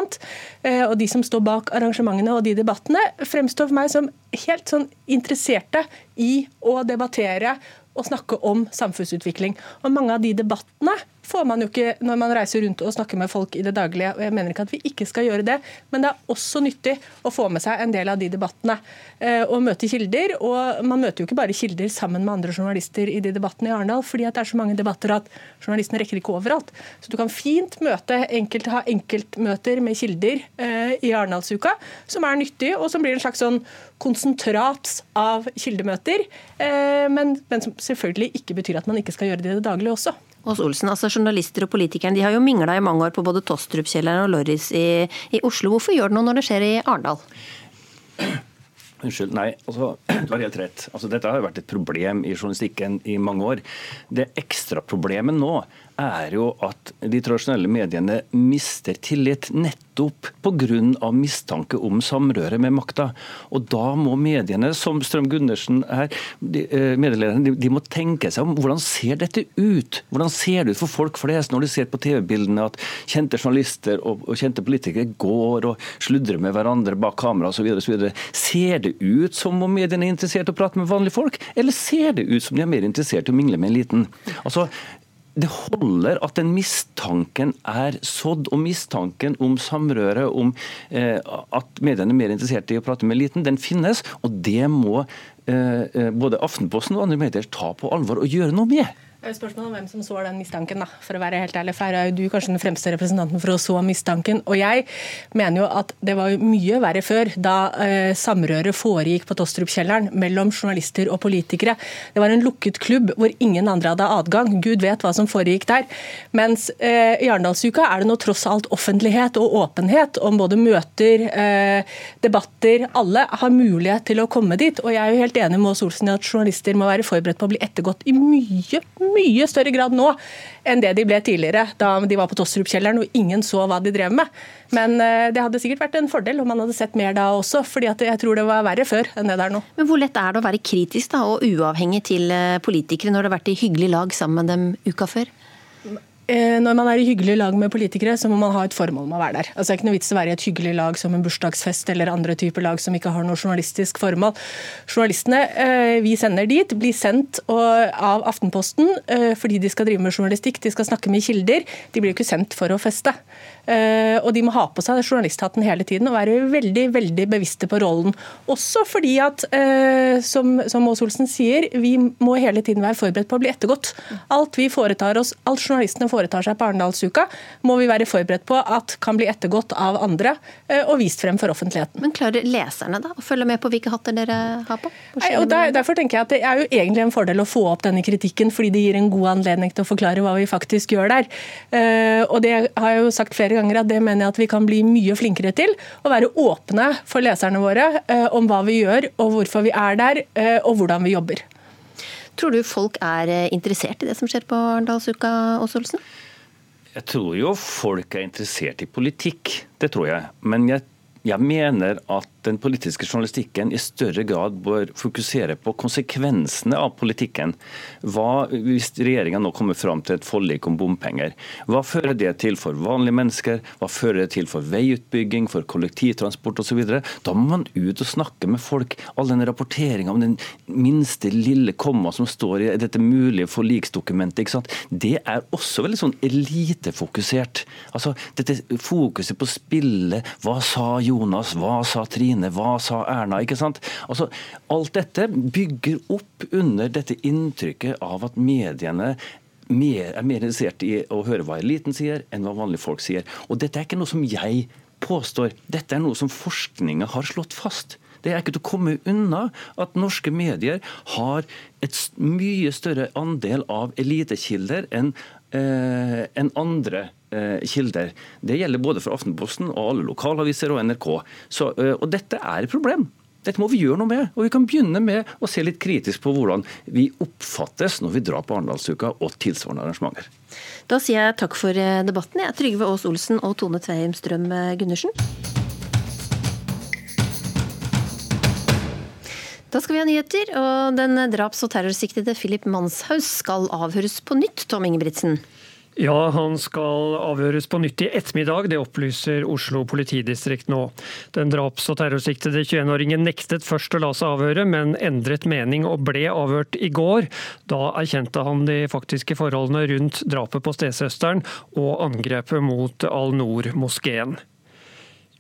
Øh, og de som står bak arrangementene og de debattene, fremstår for meg som helt sånn interesserte i å debattere å snakke om samfunnsutvikling. Og Mange av de debattene får man jo ikke når man reiser rundt og snakker med folk i det daglige. og Jeg mener ikke at vi ikke skal gjøre det, men det er også nyttig å få med seg en del av de debattene. Eh, og møte kilder. Og man møter jo ikke bare kilder sammen med andre journalister i de debattene i Arendal, fordi det er så mange debatter at journalistene rekker ikke overalt. Så du kan fint møte enkelt, ha enkeltmøter med kilder eh, i Arendalsuka, som er nyttig, og som blir en slags sånn konsentrat av kildemøter, eh, men som selvfølgelig ikke betyr at man ikke skal gjøre det i det daglige også. Ås Olsen, altså Journalister og politikere de har jo mingla i mange år på både Tostrup-kjelleren og Lorris i, i, Oslo. Hvorfor gjør det noe når det skjer i Arendal? Unnskyld, nei, altså, du har helt rett. Altså, dette har jo vært et problem i journalistikken i mange år. Det ekstraproblemet nå er jo at de tradisjonelle mediene mister tillit nettopp pga. mistanke om samrøre med makta. Og da må mediene, som Strøm Gundersen er, de, eh, de, de, må tenke seg om hvordan ser dette ut? Hvordan ser det ut for folk flest når de ser på TV-bildene at kjente journalister og, og, kjente politikere går og sludrer med hverandre bak kamera osv. Ser det ut som om mediene er interessert i å prate med vanlige folk, eller ser det ut som de er mer interessert i å mingle med eliten? Altså, det holder at den mistanken er sådd, og mistanken om samrøre, om eh, at mediene er mer interessert i å prate med eliten, den finnes. Og det må eh, eh både Aftenposten og andre medier ta på alvor og gjøre noe med. Spørsmålet om hvem som så den mistanken, da, for å være helt ærlig. For er jo du kanskje den fremste representanten for å så mistanken. Og jeg mener jo at det var mye verre før, da eh, samrøret foregikk på Tostrup-kjelleren mellom journalister og politikere. Det var en lukket klubb hvor ingen andre hadde adgang. Gud vet hva som foregikk der. Mens eh, i Arendalsuka er det nå tross alt offentlighet og åpenhet om både møter, eh, debatter. Alle har mulighet til å komme dit. Og jeg er jo helt enig med Ås Olsen i at journalister må være forberedt på å bli ettergått i mye mye større grad nå enn det de ble tidligere, da de var på Tostrup-kjelleren og ingen så hva de drev med. Men eh, det hadde sikkert vært en fordel om man hadde sett mer da også, fordi jeg tror det var verre før enn det der nå. Men Hvor lett er det å være kritisk da, og uavhengig til eh, politikere når du har vært i hyggelig lag sammen med dem uka før? Eh, når man er i hyggelig lag med politikere, så må man ha et formål med å være der. Altså, det er ikke noe vits å være i et hyggelig lag som en bursdagsfest eller andre typer lag som ikke har noe journalistisk formål. Journalistene eh, vi sender dit, blir sendt av Aftenposten eh, fordi de skal drive med journalistikk, de skal snakke med kilder. De blir ikke sendt for å feste. Og de må ha på seg journalisthatten hele tiden og være veldig veldig bevisste på rollen. Også fordi at, som, som Ås Olsen sier, vi må hele tiden være forberedt på å bli ettergått. Alt vi foretar oss, alt journalistene foretar seg på Arendalsuka, må vi være forberedt på at kan bli ettergått av andre eh, og vist frem for offentligheten. Men klarer leserne da å følge med på hvilke hatter dere har på? Nei, og der, derfor tenker jeg at Det er jo egentlig en fordel å få opp denne kritikken, fordi det gir en god anledning til å forklare hva vi faktisk gjør der. Eh, og det har jeg jo sagt flere ganger at det mener jeg at vi kan bli mye flinkere til. Å være åpne for leserne våre eh, om hva vi gjør og hvorfor vi er der, og hvordan vi jobber. Tror du folk er eh, interessert i det som skjer på Arendalsuka, Åse Olsen? Jeg tror jo folk er interessert i politikk, det tror jeg. Men jeg, jeg mener at den politiske journalistikken i større grad bør fokusere på konsekvensene av politikken. Hva, hvis regjeringa nå kommer fram til et forlik om bompenger, hva fører det til for vanlige mennesker? Hva fører det til for veiutbygging, for kollektivtransport osv.? Da må man ut og snakke med folk. All den rapporteringa om den minste lille komma som står i dette mulige forliksdokumentet, det er også veldig sånn elitefokusert. Altså, dette fokuset på spillet. Hva sa Jonas? Hva sa Trine? Trine, hva sa Erna? ikke sant? Altså, Alt dette bygger opp under dette inntrykket av at mediene mer, er mer interessert i å høre hva eliten sier, enn hva vanlige folk sier. Og dette er ikke noe som jeg påstår, dette er noe som forskninga har slått fast. Det er ikke til å komme unna at norske medier har et mye større andel av elitekilder enn eh, en andre kilder. Det gjelder både for Aftenposten og alle lokalaviser og NRK. Så, eh, og dette er et problem. Dette må vi gjøre noe med. Og vi kan begynne med å se litt kritisk på hvordan vi oppfattes når vi drar på Arendalsuka og tilsvarende arrangementer. Da sier jeg takk for eh, debatten. Jeg er Trygve Aas Olsen og Tone Tveim Strøm eh, Gundersen. Da skal vi ha nyheter, og den draps- og terrorsiktede Philip Manshaus skal avhøres på nytt, Tom Ingebrigtsen. Ja, han skal avhøres på nytt i ettermiddag, det opplyser Oslo politidistrikt nå. Den draps- og terrorsiktede 21-åringen nektet først å la seg avhøre, men endret mening og ble avhørt i går. Da erkjente han de faktiske forholdene rundt drapet på stesøsteren og angrepet mot Al-Noor-moskeen.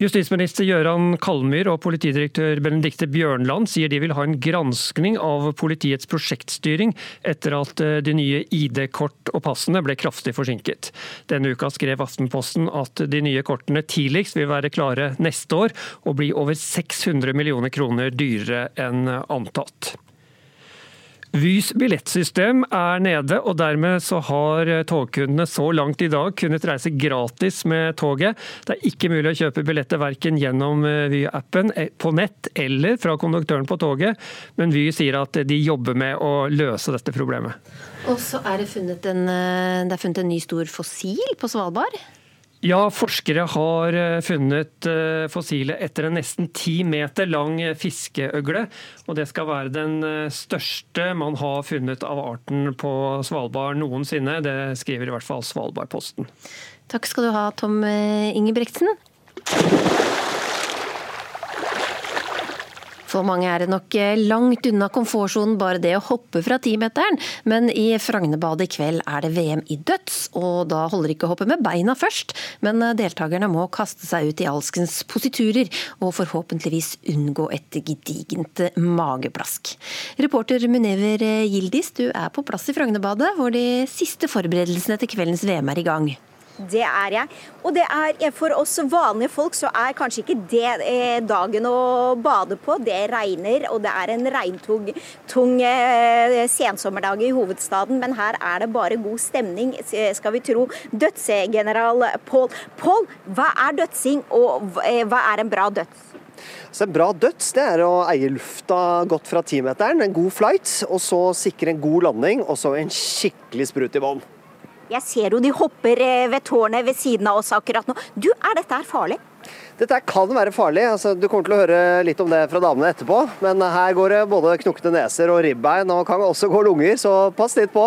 Justisminister Gøran Kalmyr og politidirektør Benedikte Bjørnland sier de vil ha en granskning av politiets prosjektstyring etter at eh, de nye ID-kort og passene ble kraftig forsinket. Denne uka skrev Aftenposten at de nye kortene tidligst vil være klare neste år og bli over 600 millioner kroner dyrere enn antatt. Vys billettsystem er nede, og dermed så har togkundene så langt i dag kunnet reise gratis med toget. Det er ikke mulig å kjøpe billetter verken gjennom Vy-appen eh, på nett eller fra konduktøren på toget, men Vy sier at de jobber med å løse dette problemet. Og så er det funnet en, eh, det er funnet en ny stor fossil på Svalbard. Ja, forskere har eh, funnet eh, fossilet etter en nesten ti meter lang fiskeøgle. Og det skal være den eh, største man har funnet av arten på Svalbard noensinne. Det skriver i hvert fall Svalbardposten. Takk skal du ha, Tom Ingebrigtsen. For mange er det nok eh, langt unna komfortsonen bare det å hoppe fra timeteren, men i Frognerbadet i kveld er det VM i døds, og da holder ikke å hoppe med beina først, men eh, deltakerne må kaste seg ut i alskens positurer og forhåpentligvis unngå et gedigent mageplask. Reporter Munever Gildis, du er på plass i Frognerbadet, hvor de siste forberedelsene til kveldens VM er i gang. Det er jeg. Og det er for oss vanlige folk så er kanskje ikke det eh, dagen å bade på. Det regner, og det er en regntung tung eh, sensommerdag i hovedstaden. Men her er det bare god stemning, skal vi tro. Dødsgeneral Pål. Pål, hva er dødsing, og eh, hva er en bra døds? Så En bra døds det er å eie lufta godt fra timeteren, en god flight, og så sikre en god landing, og så en skikkelig sprut i bånn. Jeg ser jo de hopper eh, ved tårnet ved siden av oss akkurat nå. Du, er dette her farlig? Dette kan være farlig. Altså, du kommer til å høre litt om det fra damene etterpå. Men her går det både knokne neser og ribbein, og kan også gå lunger, så pass litt på.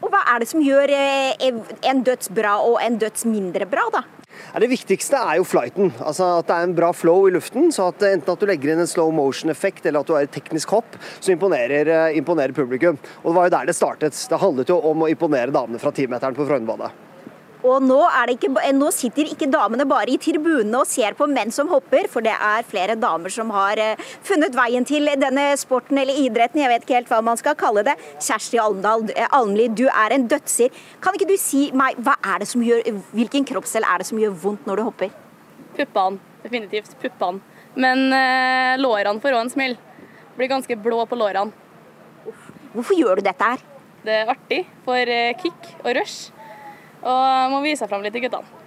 Og Hva er det som gjør eh, en døds bra og en døds mindre bra, da? Det viktigste er jo flighten. Altså At det er en bra flow i luften. så at Enten at du legger inn en slow motion-effekt eller at du har et teknisk hopp, så imponerer, eh, imponerer, publikum. Og Det var jo der det startet. Det handlet jo om å imponere damene fra timeteren på Frognerbadet. Og nå, ikke, nå, sitter ikke damene bare i tribunene og ser på menn som hopper, for det er flere damer som har eh, funnet veien til denne sporten eller idretten, jeg vet ikke helt hva man skal kalle det. Kjersti Almdal eh, Almli, du er en dødser. Kan ikke du si meg, hva er det som gjør, hvilken kroppsdel er det som gjør vondt når du hopper? Puppene. Definitivt puppene. Men eh, lårene får òg en smell. Blir ganske blå på lårene. Hvorfor gjør du dette her? Det er artig for eh, kick og rush. Og må vise fram litt til guttene.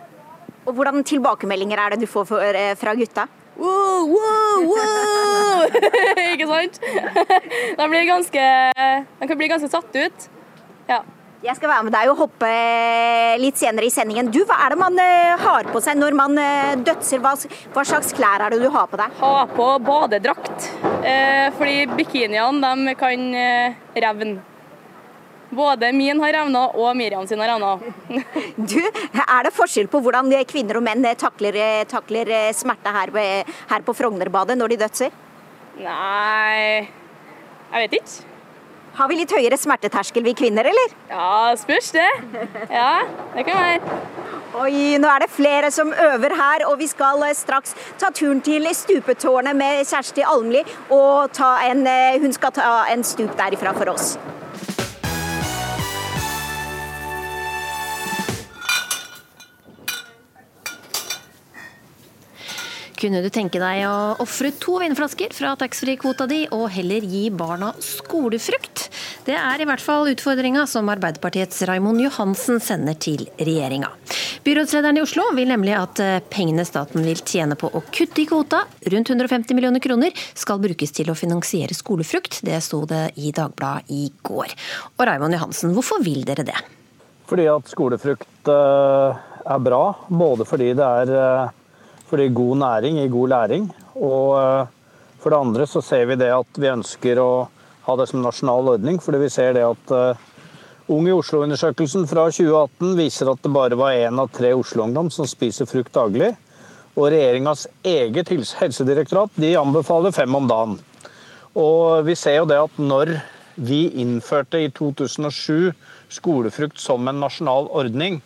Og Hvordan tilbakemeldinger er det du får eh, fra gutta? Wow, wow, wow! Ikke sant? De, blir ganske, de kan bli ganske satt ut. Ja. Jeg skal være med deg og hoppe litt senere i sendingen. Du, Hva er det man eh, har på seg når man eh, dødser? Hva, hva slags klær er det du har på deg? Ha på badedrakt. fordi bikiniene de kan revne. Både min har revna og Miriam sin har revna. du, er det forskjell på hvordan kvinner og menn takler, takler smerte her, her på Frognerbadet når de dødser? Nei Jeg vet ikke. Har vi litt høyere smerteterskel vi kvinner, eller? Ja, spørs det. Ja, det kan være. Oi, nå er det flere som øver her, og vi skal straks ta turen til stupetårnet med Kjersti Almli. Og en, hun skal ta en stup derifra for oss. Kunne du tenke deg å ofre to vinflasker fra taxfree-kvota di og heller gi barna skolefrukt? Det er i hvert fall utfordringa som Arbeiderpartiets Raimond Johansen sender til regjeringa. Byrådslederen i Oslo vil nemlig at eh, pengene staten vil tjene på å kutte i kvota, rundt 150 millioner kroner, skal brukes til å finansiere skolefrukt. Det sto det i Dagbladet i går. Og Raimond Johansen, hvorfor vil dere det? Fordi at skolefrukt eh, er bra. Både fordi det er eh, fordi god næring gir god læring. Og for det andre så ser vi det at vi ønsker å ha det som nasjonal ordning. Fordi vi ser det at Ung i Oslo-undersøkelsen fra 2018 viser at det bare var én av tre Oslo-ungdom som spiser frukt daglig. Og regjeringas eget helsedirektorat de anbefaler fem om dagen. Og vi ser jo det at når vi innførte i 2007 skolefrukt som en nasjonal ordning,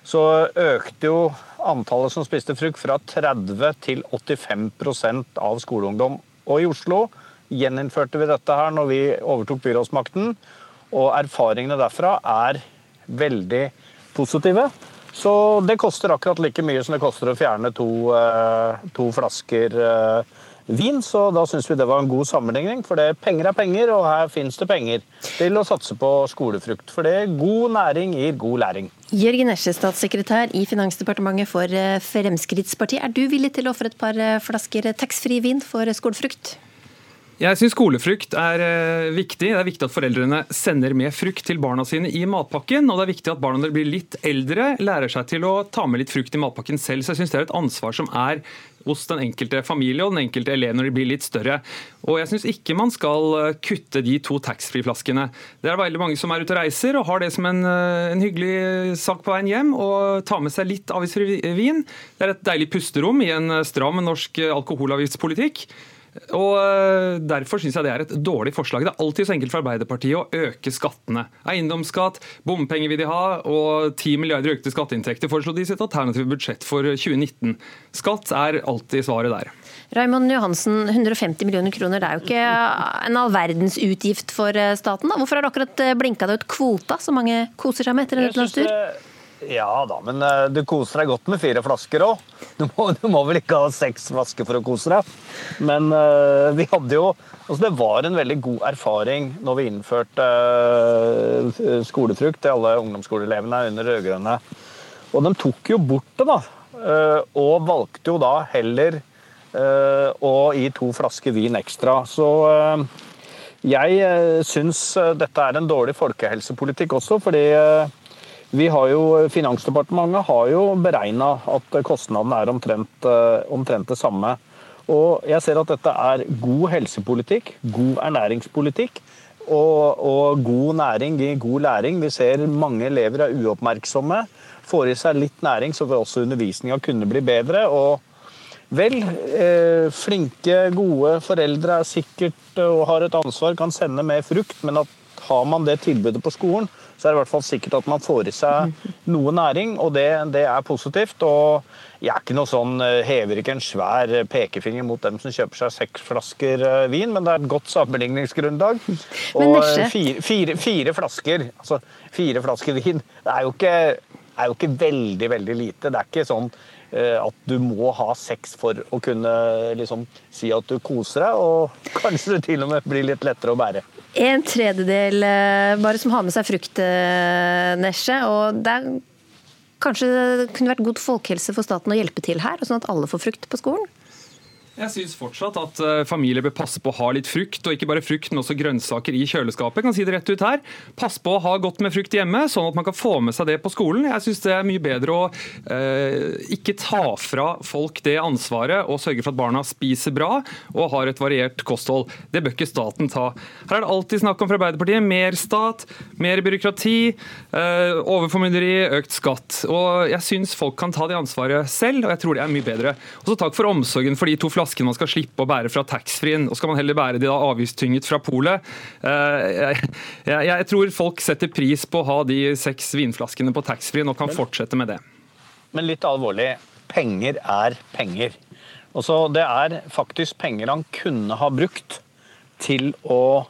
så økte jo antallet som spiste frukt fra 30 til 85% av skoleungdom. Og i Oslo gjeninnførte vi dette her når vi overtok byrådsmakten. Og erfaringene derfra er veldig positive. Så det koster akkurat like mye som det koster å fjerne to, eh, to flasker eh, vin. Så da syns vi det var en god sammenligning. For det, penger er penger, og her finnes det penger til å satse på skolefrukt. For det god næring gir god læring. Jørgen Esje, statssekretær i Finansdepartementet for eh, Fremskrittspartiet. Er du villig til å ofre et par flasker taxfree-vin for skolefrukt? Jeg syns skolefrukt er eh, viktig. Det er viktig at foreldrene sender med frukt til barna sine i matpakken. Og det er viktig at barna blir litt eldre, lærer seg til å ta med litt frukt i matpakken selv. Så jeg syns det er et ansvar som er hos den enkelte familie og den enkelte elev når de blir litt større. Og jeg syns ikke man skal eh, kutte de to taxfree-flaskene. Det er veldig mange som er ute og reiser og har det som en, eh, en hyggelig sak på veien hjem, og tar med seg litt avgiftsfri vin. Det er et deilig pusterom i en stram norsk alkoholavgiftspolitikk. Og eh, Derfor syns jeg det er et dårlig forslag. Det er alltid så enkelt for Arbeiderpartiet å øke skattene. Eiendomsskatt, bompenger vil de ha, og 10 milliarder økte skatteinntekter foreslo de i sitt alternative budsjett for 2019. Skatt er alltid svaret der. Raymond Johansen, 150 millioner kroner, det er jo ikke en all verdens utgift for eh, staten. Da. Hvorfor har du akkurat eh, blinka deg ut kvota, så mange koser seg med etter en utenlandstur? Ja da, men uh, du koser deg godt med fire flasker òg. Du, du, må vel ikke ha seks flasker for å kose deg. Men uh, vi hadde jo altså Det var en veldig god erfaring når vi innførte uh, skolefrukt til alle ungdomsskoleelevene under rød-grønne. Og de tok jo bort det, da. Og valgte jo da heller å gi to flasker vin ekstra. Så jeg syns dette er en dårlig folkehelsepolitikk også, fordi vi har jo, Finansdepartementet har jo beregna at kostnadene er omtrent, eh, omtrent, det samme. Og jeg ser at dette er god helsepolitikk, god ernæringspolitikk. Og, og god næring gir god læring. Vi ser mange elever er uoppmerksomme. Får i seg litt næring, så vil også undervisninga kunne bli bedre. og Vel, eh, flinke, gode foreldre er sikkert og har et ansvar, kan sende mer frukt, men at har man det tilbudet på skolen, så er det i hvert fall sikkert at man får i seg noe næring, og det, det er positivt. og jeg er ikke noe sånn, eh, hever ikke en svær pekefinger mot dem som kjøper seg seks flasker eh, vin, men det er et godt sammenligningsgrunnlag. Og fire, fire, fire, flasker altså fire flasker vin, det er jo, ikke, er jo ikke veldig, veldig lite. Det er ikke sånn eh, at du må ha sex for å kunne liksom, si at du koser deg, og kanskje det til og med blir litt lettere å bære. En tredjedel eh, bare som har med seg fruktnesje. og det er Kanskje det kunne vært god folkehelse for staten å hjelpe til her, sånn at alle får frukt på skolen? Jeg syns fortsatt at eh, familier bør passe på å ha litt frukt, og ikke bare frukt, men også grønnsaker i kjøleskapet. Jeg kan si det rett ut her. Pass på å ha godt med frukt hjemme, sånn at man kan få med seg det på skolen. Jeg syns det er mye bedre å eh, ikke ta fra folk det ansvaret og sørge for at barna spiser bra og har et variert kosthold. Det bør ikke staten ta. Her er det alltid snakk om fra Arbeiderpartiet mer stat, mer byråkrati, eh, overformynderi, økt skatt. Og jeg syns folk kan ta det ansvaret selv, og jeg tror det er mye bedre. Og så takk for omsorgen for de to flaskene flaskene man skal slippe å bære fra taxfree-en, og skal man heller bære de da avgiftstynget fra polet. Eh, jeg, jeg, jeg, tror folk setter pris på å ha de seks vinflaskene på taxfree-en og kan fortsette med det. Men litt alvorlig, penger er penger. Også, det er faktisk penger han kunne ha brukt til å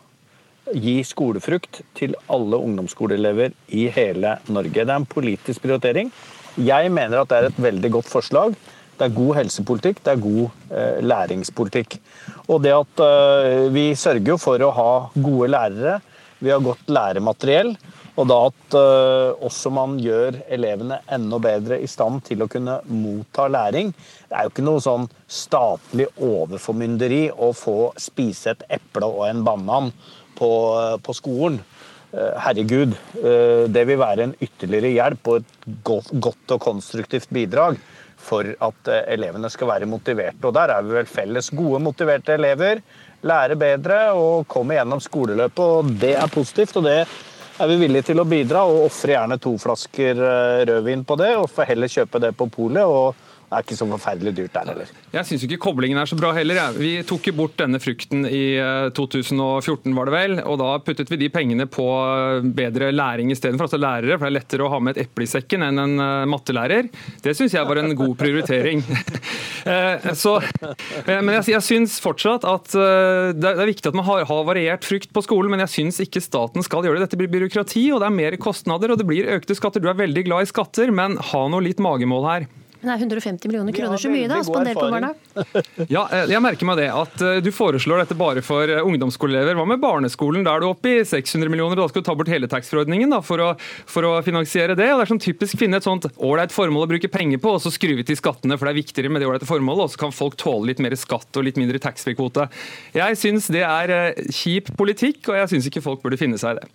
gi skolefrukt til alle ungdomsskoleelever i hele Norge. Det er en politisk prioritering. Jeg mener at det er et veldig godt forslag. Det er god helsepolitikk, det er god eh, læringspolitikk. Og det at eh, vi sørger for å ha gode lærere, vi har godt læremateriell, Og da at uh, også man gjør elevene enda bedre i stand til å kunne motta læring. Det er jo ikke noe sånn statlig overformynderi å få spise et eple og en banan på, på skolen. Herregud, det vil være en ytterligere hjelp og et godt og konstruktivt bidrag for at elevene skal være motiverte. Og der er vi vel felles gode, motiverte elever. Lære bedre og komme gjennom skoleløpet, og det er positivt. og det er vi villige til å bidra og ofre gjerne to flasker eh, rødvin på det, og får heller kjøpe det på polet. og det er ikke så forferdelig dyrt der heller. Jeg syns ikke koblingen er så bra heller. Ja. Vi tok jo bort denne frukten i 2014, eh, var det vel. Og da puttet vi de pengene på eh, bedre læring istedenfor. Altså lærere, for det er lettere å ha med et eple i sekken enn en mattelærer. Det syns jeg var en god prioritering. så, men jeg, jeg syns fortsatt at det er viktig at man har, har variert frukt på skolen, men jeg syns ikke staten skal gjøre det. Dette blir byråkrati, og det er mer kostnader, og det blir økte skatter. Du er veldig glad i skatter, men ha noe litt magemål her. Men er 150 millioner kroner så mye da, Spandert på barna? ja, eh, jeg merker meg det. At eh, du foreslår dette bare for eh, ungdomsskoleelever. Hva med barneskolen? Da er du oppe i 600 millioner. Da skal du ta bort hele taxfree-ordningen for, for, å finansiere det. og Det er sånn typisk finne et sånt ålreit formål å bruke penger på, og så skru vi til skattene, for det er viktigere med det ålreite formålet. Og så kan folk tåle litt mer skatt og litt mindre taxfree-kvote. Jeg syns det er kjip politikk, og jeg syns ikke folk burde finne seg i det.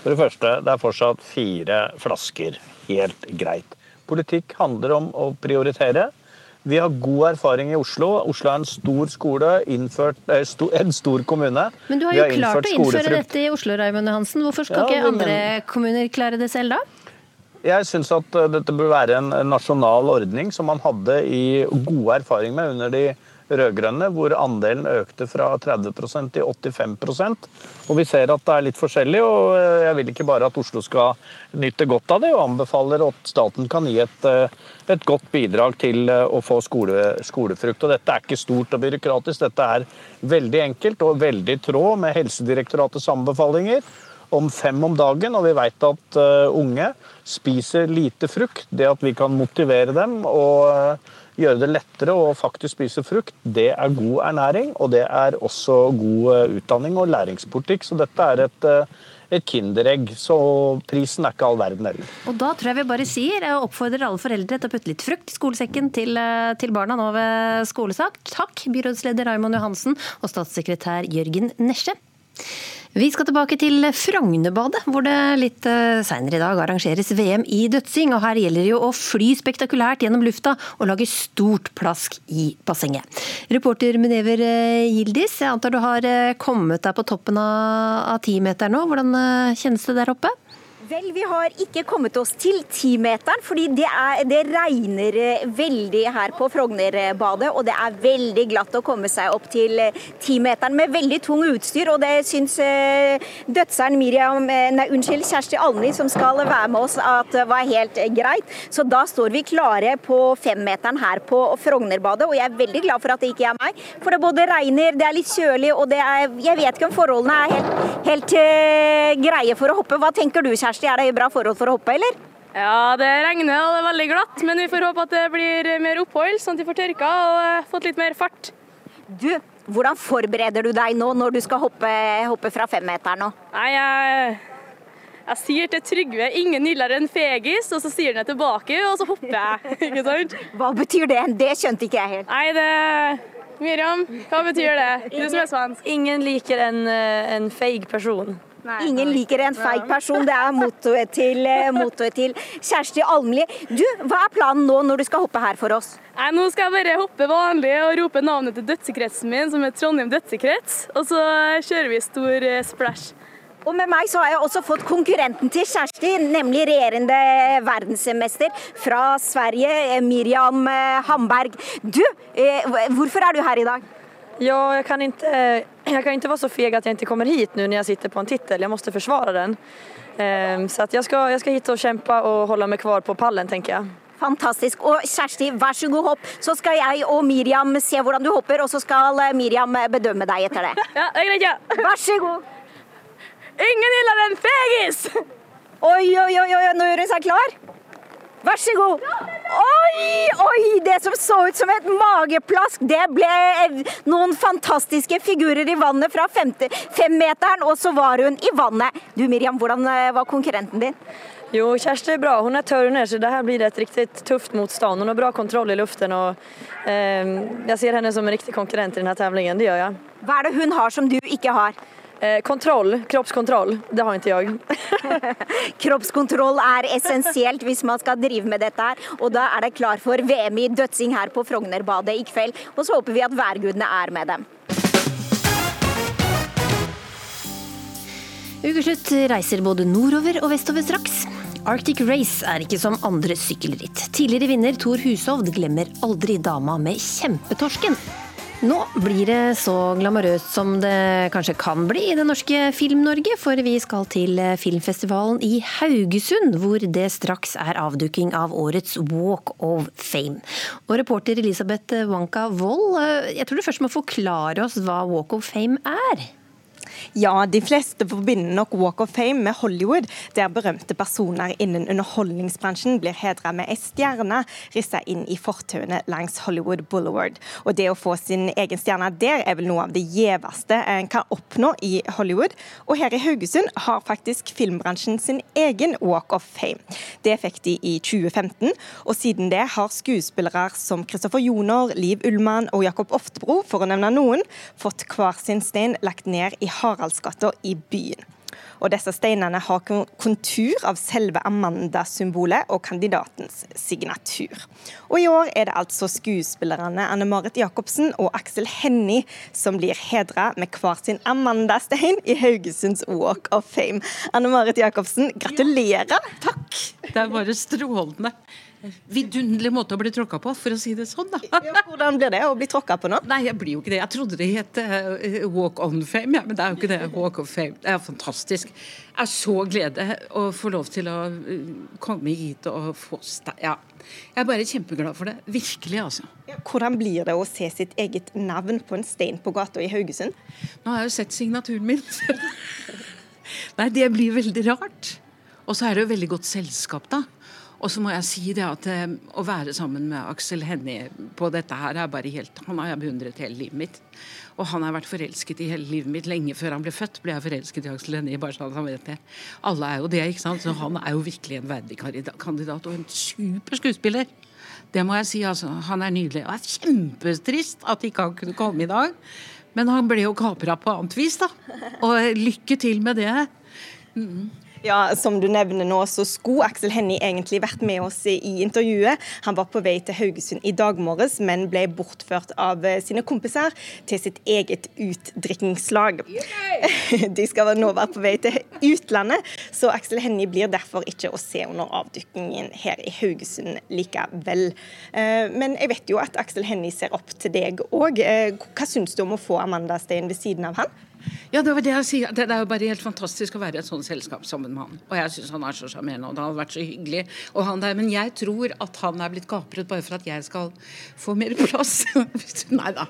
For det første, det er fortsatt fire flasker. Helt greit. Politikk handler om å prioritere. Vi har god erfaring i Oslo. Oslo er en stor skole, innført, eh, en stor kommune. Men du har jo har klart å innføre dette i Oslo, Raymond Hansen. Hvorfor skal ja, ikke andre men... kommuner klare det selv, da? Jeg syns at eh, dette bør være en nasjonal ordning som man hadde i gode erfaring med under de rød-grønne, hvor andelen økte fra 30% til 85% Og Vi ser at det er litt forskjellig, og jeg vil ikke bare at Oslo skal nyte godt av det, og anbefaler at staten kan gi et, et godt bidrag til å få skole, skolefrukt. Og Dette er ikke stort og byråkratisk, dette er veldig enkelt og veldig i tråd med Helsedirektoratets anbefalinger om fem om dagen, og vi vet at uh, unge spiser lite frukt. Det at vi kan motivere dem og uh, gjøre det lettere å faktisk spise frukt, det er god ernæring, og det er også god eh, utdanning og læringspolitikk. Så dette er et, eh, et kinderegg, så prisen er ikke all verden heller. Og da tror jeg vi bare sier, jeg oppfordrer alle foreldre til å putte litt frukt i skolesekken til, eh, til barna nå ved skolesak. Takk, byrådsleder Raymond Johansen og statssekretær Jørgen Nesje. Vi skal tilbake til Frognerbadet, hvor det litt eh, seinere i dag arrangeres VM i dødsing. og Her gjelder det jo å fly spektakulært gjennom lufta og lage stort plask i bassenget. Reporter Munever eh, Gildis, jeg antar du har eh, kommet deg på toppen av timeteren nå. Hvordan kjennes det der oppe? Vel, vi har ikke kommet oss til timeteren, fordi det, er, det, regner eh, veldig her på Frognerbadet. Og det er veldig glatt å komme seg opp til eh, timeteren med veldig tung utstyr. Og det syns uh, dødseren Miriam, nei, unnskyld, Kjersti Alny, som skal være med oss, at var helt greit. Så da står vi klare på femmeteren her på Frognerbadet. Og jeg er veldig glad for at det ikke er meg, for det både regner, det er litt kjølig, og det er Jeg vet ikke om forholdene er helt, helt greie for å hoppe. Hva tenker du, Kjersti? Kjersti, er det bra forhold for å hoppe, eller? Ja, det regner og det er veldig glatt, men vi får håpe at det blir mer opphold, sånn at vi får tørka og eh, fått litt mer fart. Du, hvordan forbereder du deg nå når du skal hoppe, hoppe fra femmeteren nå? Nei, jeg, jeg sier til Trygve 'ingen gildere enn fegis', og så sier han det tilbake, og så hopper jeg. ikke sant? Hva betyr det? Det skjønte ikke jeg helt. Nei, det Miriam, hva betyr det? Du som er svensk. Ingen liker en, eh, en feig person. Nei, Ingen liker en feig person. Det er mottoet til, eh, mottoet til Kjersti Almli. Du, hva er planen nå når du skal hoppe her for oss? Nei, Nå skal jeg bare hoppe vanlig og rope navnet til dødsekretsen min, som er Trondheim dødsekrets. Og så kjører vi stor eh, splash. Og med meg så har jeg også fått konkurrenten til Kjersti, nemlig regjerende verdensmester fra Sverige, eh, Miriam Hamberg. Du, hvorfor er du her i dag? Ja, jeg kan, inte, jag kan inte vara så feg att jag inte kommer hit nu när jag sitter på en titel. Jag måste försvara den. Ehm, så att jag, ska, jag ska hit och kämpa och hålla mig kvar på pallen, tenker jeg. Fantastisk. Og Kjersti, vær så god hopp. Så skal jeg og Miriam se hvordan du hopper, og så skal Miriam bedømme deg etter det. Ja, det er greit, ja. Vær så god. Ingen gillar en fegis! Oi, oi, oi, oi, nå gjør hun seg klar. Vær så god. Oi, oi, det som så ut som et mageplask, det ble noen fantastiske figurer i vannet fra femte, femmeteren, og så var hun i vannet. Du Miriam, hvordan eh, var konkurrenten din? Jo, Kjersti er bra. Hun er tørr under, så det her blir et riktig tøft motstand. Hun har bra kontroll i luften. og eh, Jeg ser henne som en riktig konkurrent i denne tevlingen. Det gjør jeg. Hva er det hun har som du ikke har? Eh, kontroll. Kroppskontroll. Det har ikke jeg. Kroppskontroll er essensielt hvis man skal drive med dette her. Og da er det klar for VM i dødsing her på Frognerbadet i kveld. Og så håper vi at værgudene er med dem. Ukeslutt reiser både nordover og vestover straks. Arctic Race er ikke som andre sykkelritt. Tidligere vinner Thor Hushovd glemmer aldri dama med kjempetorsken. Nå blir det så glamorøst som det kanskje kan bli i det norske Film-Norge, for vi skal til filmfestivalen i Haugesund, hvor det straks er avduking av årets Walk of Fame. Og reporter Elisabeth Wanka Wold, jeg tror du først må forklare oss hva Walk of Fame er? Ja, de fleste forbinder nok Walk of Fame med Hollywood, der berømte personer innen underholdningsbransjen blir hedra med ei stjerne rissa inn i fortauene langs Hollywood Boulevard. Og det å få sin egen stjerne der er vel noe av det gjeveste en kan oppnå i Hollywood. Og her i Haugesund har faktisk filmbransjen sin egen Walk of Fame. Det fikk de i 2015, og siden det har skuespillere som Kristoffer Joner, Liv Ullmann og Jakob Oftebro, for å nevne noen, fått hver sin stein lagt ned i Haraldsgata i byen. Og disse steinene har kontur av selve Amanda-symbolet og kandidatens signatur. Og i år er det altså skuespillerne Anne Marit Jacobsen og Aksel Hennie som blir hedra med hver sin Amanda-stein i Haugesunds Walk of Fame. Anne Marit Jacobsen, gratulerer! Ja, takk! Det er bare strålende vidunderlig måte å bli tråkka på, for å si det sånn. da. Ja, hvordan blir det å bli tråkka på nå? Nei, jeg blir jo ikke det. Jeg trodde det het uh, Walk on Fame, ja, men det er jo ikke det. Walk of Fame. Det er fantastisk. Det er så glede å få lov til å uh, komme hit og få Ja. Jeg er bare kjempeglad for det. Virkelig, altså. Ja, hvordan blir det å se sitt eget navn på en stein på gata i Haugesund? Nå har jeg jo sett signaturen min. Nei, det blir veldig rart. Og så er det jo veldig godt selskap, da. Og så må jeg si det at eh, å være sammen med Aksel Hennie på dette her er bare helt Han har jeg beundret hele livet mitt. Og han har vært forelsket i hele livet mitt. Lenge før han ble født, ble jeg forelsket i Aksel Hennie. bare sånn han vet det. Alle er jo det, ikke sant. Så han er jo virkelig en verdig kandidat, og en super skuespiller. Det må jeg si, altså. Han er nydelig. Og det er kjempetrist at ikke han kunne komme i dag. Men han ble jo kapra på annet vis, da. Og lykke til med det. Mm. Ja, Som du nevner nå, så skulle Aksel Hennie egentlig vært med oss i intervjuet. Han var på vei til Haugesund i dag morges, men ble bortført av eh, sine kompiser til sitt eget utdrikkingslag. De skal nå være på vei til utlandet, så Aksel Hennie blir derfor ikke å se under avdukningen her i Haugesund likevel. Eh, men jeg vet jo at Aksel Hennie ser opp til deg òg. Eh, hva syns du om å få Amanda Stein ved siden av han? Ja, det var det jeg sier. Det, er jo bare helt fantastisk å være i et sånt selskap sammen med han. Og jeg syns han er så sjarmerende, og det har vært så hyggelig. Og han der, men jeg tror at han er blitt kapret bare for at jeg skal få mer plass. Nei da.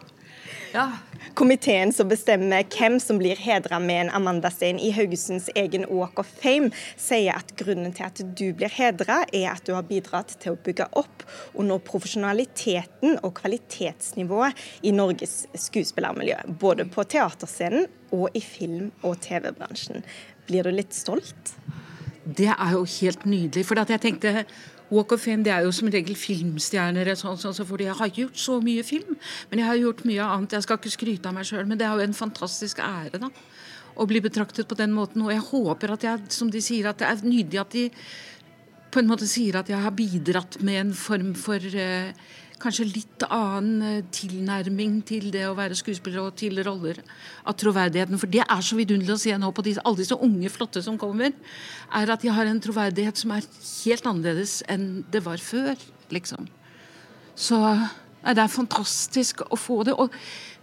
Ja. Komiteen som bestemmer hvem som blir hedra med en Amanda-stein i Haugesunds egen Walk of Fame, sier at grunnen til at du blir hedra, er at du har bidratt til å bygge opp under profesjonaliteten og kvalitetsnivået i Norges skuespillermiljø. Både på teaterscenen og i film- og TV-bransjen. Blir du litt stolt? Det er jo helt nydelig. For jeg tenkte Walk of Fame det er jo som regel filmstjerner, sånn, sånn, fordi jeg har gjort så mye film. Men jeg har gjort mye annet. Jeg skal ikke skryte av meg sjøl, men det er jo en fantastisk ære da, å bli betraktet på den måten. Og jeg håper at jeg, som de sier, at det er nydelig at de på en måte sier at jeg har bidratt med en form for uh, kanskje litt annen eh, tilnærming til det å være skuespiller og til roller av troverdigheten. For det er så vidunderlig å se nå på disse, alle disse unge, flotte som kommer, er at de har en troverdighet som er helt annerledes enn det var før, liksom. Så det er fantastisk å få det. Og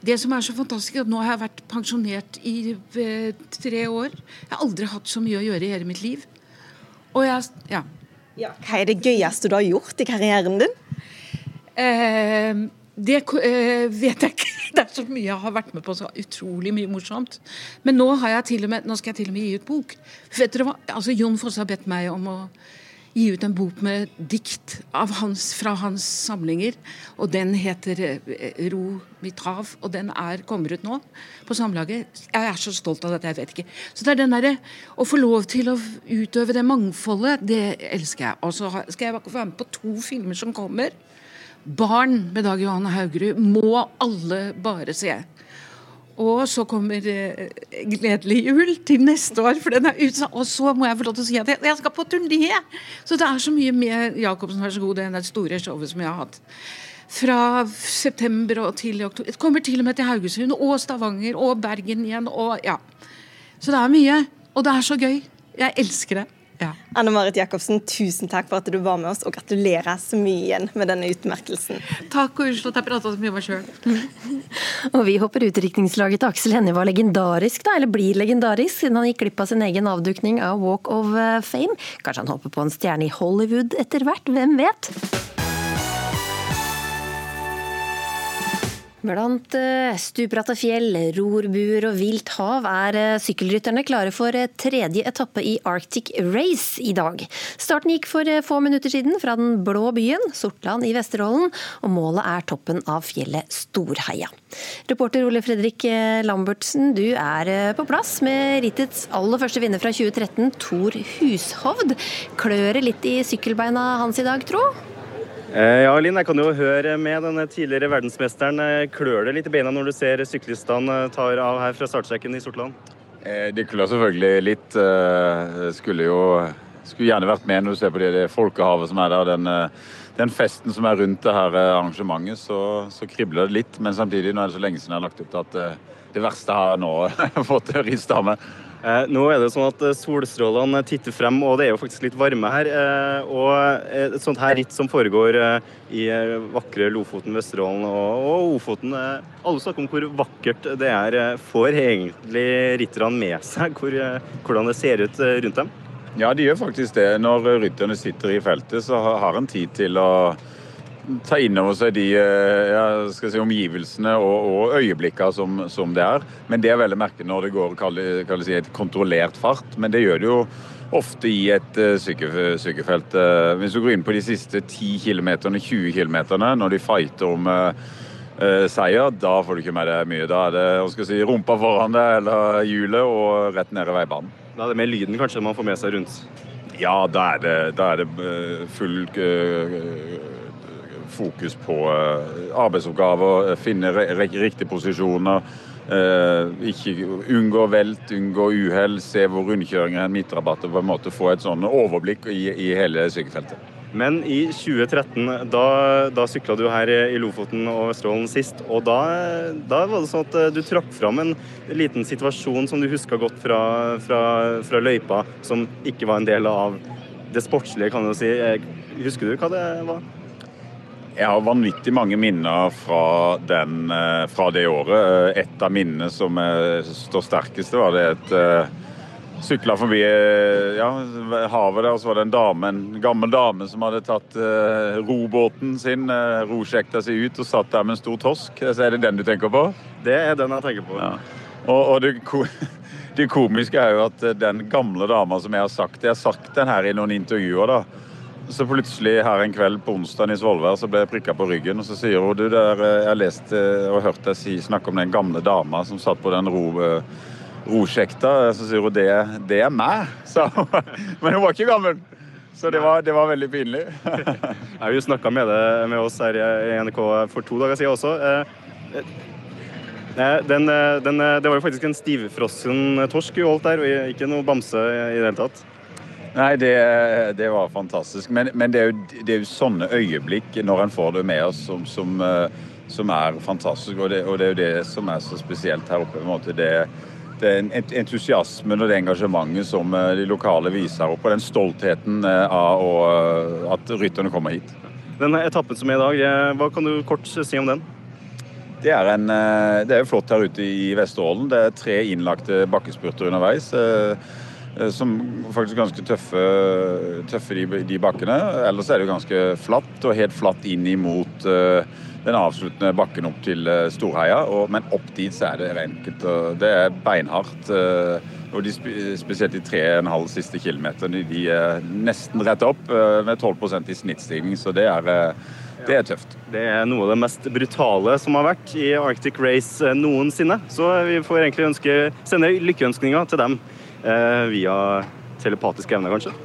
det som er så fantastisk, at nå har jeg vært pensjonert i eh, tre år. Jeg har aldri hatt så mye å gjøre i hele mitt liv. Og jeg, ja. ja. Hva er det gøyeste du har gjort i karrieren din? Eh, det eh, vet jeg ikke. Det er så mye jeg har vært med på, så utrolig mye morsomt. Men nå, med, nå skal jeg til og med gi ut bok. Vet dere hva? Altså, Jon Fosse har bedt meg om å gi ut en bok med dikt hans, fra hans samlinger. Og den heter eh, 'Ro mitt hav', og den er, kommer ut nå på Samlaget. Jeg er så stolt av dette, jeg vet ikke. Så det er den derre Å få lov til å utøve det mangfoldet, det elsker jeg. Og så skal jeg være med på to filmer som kommer. 'Barn' med Dag Johan Haugerud må alle bare se. Og så kommer eh, 'Gledelig jul' til neste år, for den er utsatt. Og så må jeg få lov til å si at jeg, jeg skal på turné! Så det er så mye med Jacobsen, vær så god, det er det store showet som jeg har hatt. Fra september og til oktober. Det kommer til og med til Haugesund og Stavanger og Bergen igjen. og ja. Så det er mye. Og det er så gøy. Jeg elsker det. Ja. Anne Marit Jacobsen, tusen takk for at du var med oss, og gratulerer så mye igjen med denne utmerkelsen. Takk, og unnskyld at jeg prata så mye om meg sjøl. og vi håper utdrikningslaget til Aksel Hennie var legendarisk, da, eller blir legendarisk, siden han gikk glipp av sin egen avdukning av Walk of Fame. Kanskje han håper på en stjerne i Hollywood etter hvert, hvem vet? Blant stuprata stupbratte fjell, rorbuer og vilt hav er eh, sykkelrytterne klare for eh, tredje etappe i Arctic Race i dag. Starten gikk for få minutter siden fra den blå byen, Sortland i Vesterålen, og målet er toppen av fjellet Storheia. Reporter Ole Fredrik Lambertsen, du er på plass med rittets aller første vinner fra 2013, Tor Hushovd. Klør det litt i sykkelbeina hans i dag, tro? Eh, ja, Linn, jeg kan jo høre med den tidligere verdensmesteren. Eh, klør det litt i beina når du ser syklistene eh, tar av her fra startstreken i Sortland? Det klør selvfølgelig litt. Skulle jo skulle gjerne vært med når du ser på det, folkehavet som er der. Den, den, festen som er rundt det her arrangementet, så, så, kribler det litt. Men samtidig, nå er det så lenge siden jeg har lagt opp til at det verste har jeg nå fått rist av meg. Eh, nå er det sånn at eh, solstrålene titter frem, og det er jo faktisk litt varme her. Eh, og et sånt her ritt som foregår i vakre Lofoten, Vesterålen og Ofoten Alle snakker om hvor vakkert det er. Får egentlig rytterne med seg hvor, hvordan det ser ut rundt dem? Ja, de gjør faktisk det. Når rytterne sitter i feltet, så har en tid til å ta inn over seg de eh, ja, si, omgivelsene og, og øyeblikkene som, som, det er. Men det er veldig merkelig når det går i si, et kontrollert fart. Men det gjør det jo ofte i et syke, sykefelt. Uh, hvis du går inn på de siste 10 km, 20 km, når de fighter om seier, da får du ikke med deg mye. Da er det si, rumpa foran deg eller hjulet og rett ned i veibanen. Da er det mer lyden kanskje man får med seg rundt? Ja, da er det, da er det full fokus på eh, arbeidsoppgaver, eh, finne riktige posisjoner. Uh, ikke unngå velt, unngå uhell, se hvor rundkjøringer er, midtrabatter. på en måte Få et sånn overblikk i, i hele sykefeltet. Men i 2013, da, da sykla du her i Lofoten og Vesterålen sist. Og da, da, var det sånn at du trakk fram en liten situasjon som du huska godt fra, fra, fra løypa, som ikke var en del av det sportslige, kan du si. Husker du hva det var? Jeg har vanvittig mange minner fra, den, eh, fra det året. Et av minnene som står sterkest, var det et uh, Sykla forbi ja, havet der, og så var det en dame, en gammel dame som hadde tatt uh, robåten sin, uh, rosjekta si ut og satt der med en stor torsk. Så er det den du tenker på? Det er den jeg tenker på. Ja. Og, og det, det, komiske er jo at den gamle dama som jeg har sagt Jeg har sagt den her i noen intervjuer. da, så plutselig her en kveld på onsdag i Svolvær så ble jeg prikka på ryggen, og så sier hun du, der, eh, jeg har lest eh, og hørt deg si, snakke om den gamle dama som satt på den ro, eh, rosjekta. Så sier hun det, det er meg, sa hun. Men hun var ikke gammel. Så det var, det var veldig pinlig. har jo snakka med, med oss her i NRK for to dager siden også. Den, den, det var jo faktisk en stivfrossen torsk hun holdt der, og ikke noe bamse i det hele tatt. Nei, det, det var fantastisk. Men, men det, er jo, det, er jo, sånne øyeblikk når en får det med oss, som, som, eh, som er fantastisk. Og det, og det, er jo det som er så spesielt her oppe. på en måte. Det, det er entusiasmen og det engasjementet som eh, de lokale viser opp, og den stoltheten eh, av å, at rytterne kommer hit. Den etappen som er i dag, hva kan du kort si om den? Det er, en, det er flott her ute i Vesterålen. Det er tre innlagte bakkespurter underveis. Eh, som faktisk er ganske tøffe, tøffe de, de, bakkene. Ellers er det jo ganske flatt, og helt flatt inn imot uh, den avsluttende bakken opp til uh, Storheia. Og, men opp dit så er det enkelt. og Det er beinhardt. Og de, spesielt de tre og en halv siste kilometerne de er nesten rett opp med 12% i snittstigning. Så det er det er tøft. Det er noe av det mest brutale som har vært i Arctic Race noensinne. Så vi får egentlig ønske, sende lykkeønskninger til dem eh, via telepatiske evner, kanskje.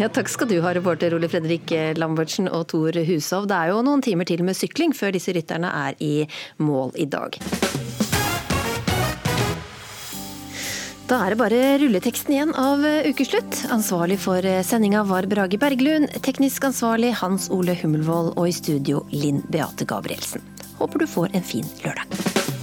Ja, takk skal du ha, reporter Ole Fredrik Lambertsen og Tor Hushov. Det er jo noen timer til med sykling før disse rytterne er i mål i dag. Da er det bare rulleteksten igjen av ukeslutt. Ansvarlig for sendinga var Brage Berglund, teknisk ansvarlig Hans Ole Hummelvold og i studio Linn Beate Gabrielsen. Håper du får en fin lørdag.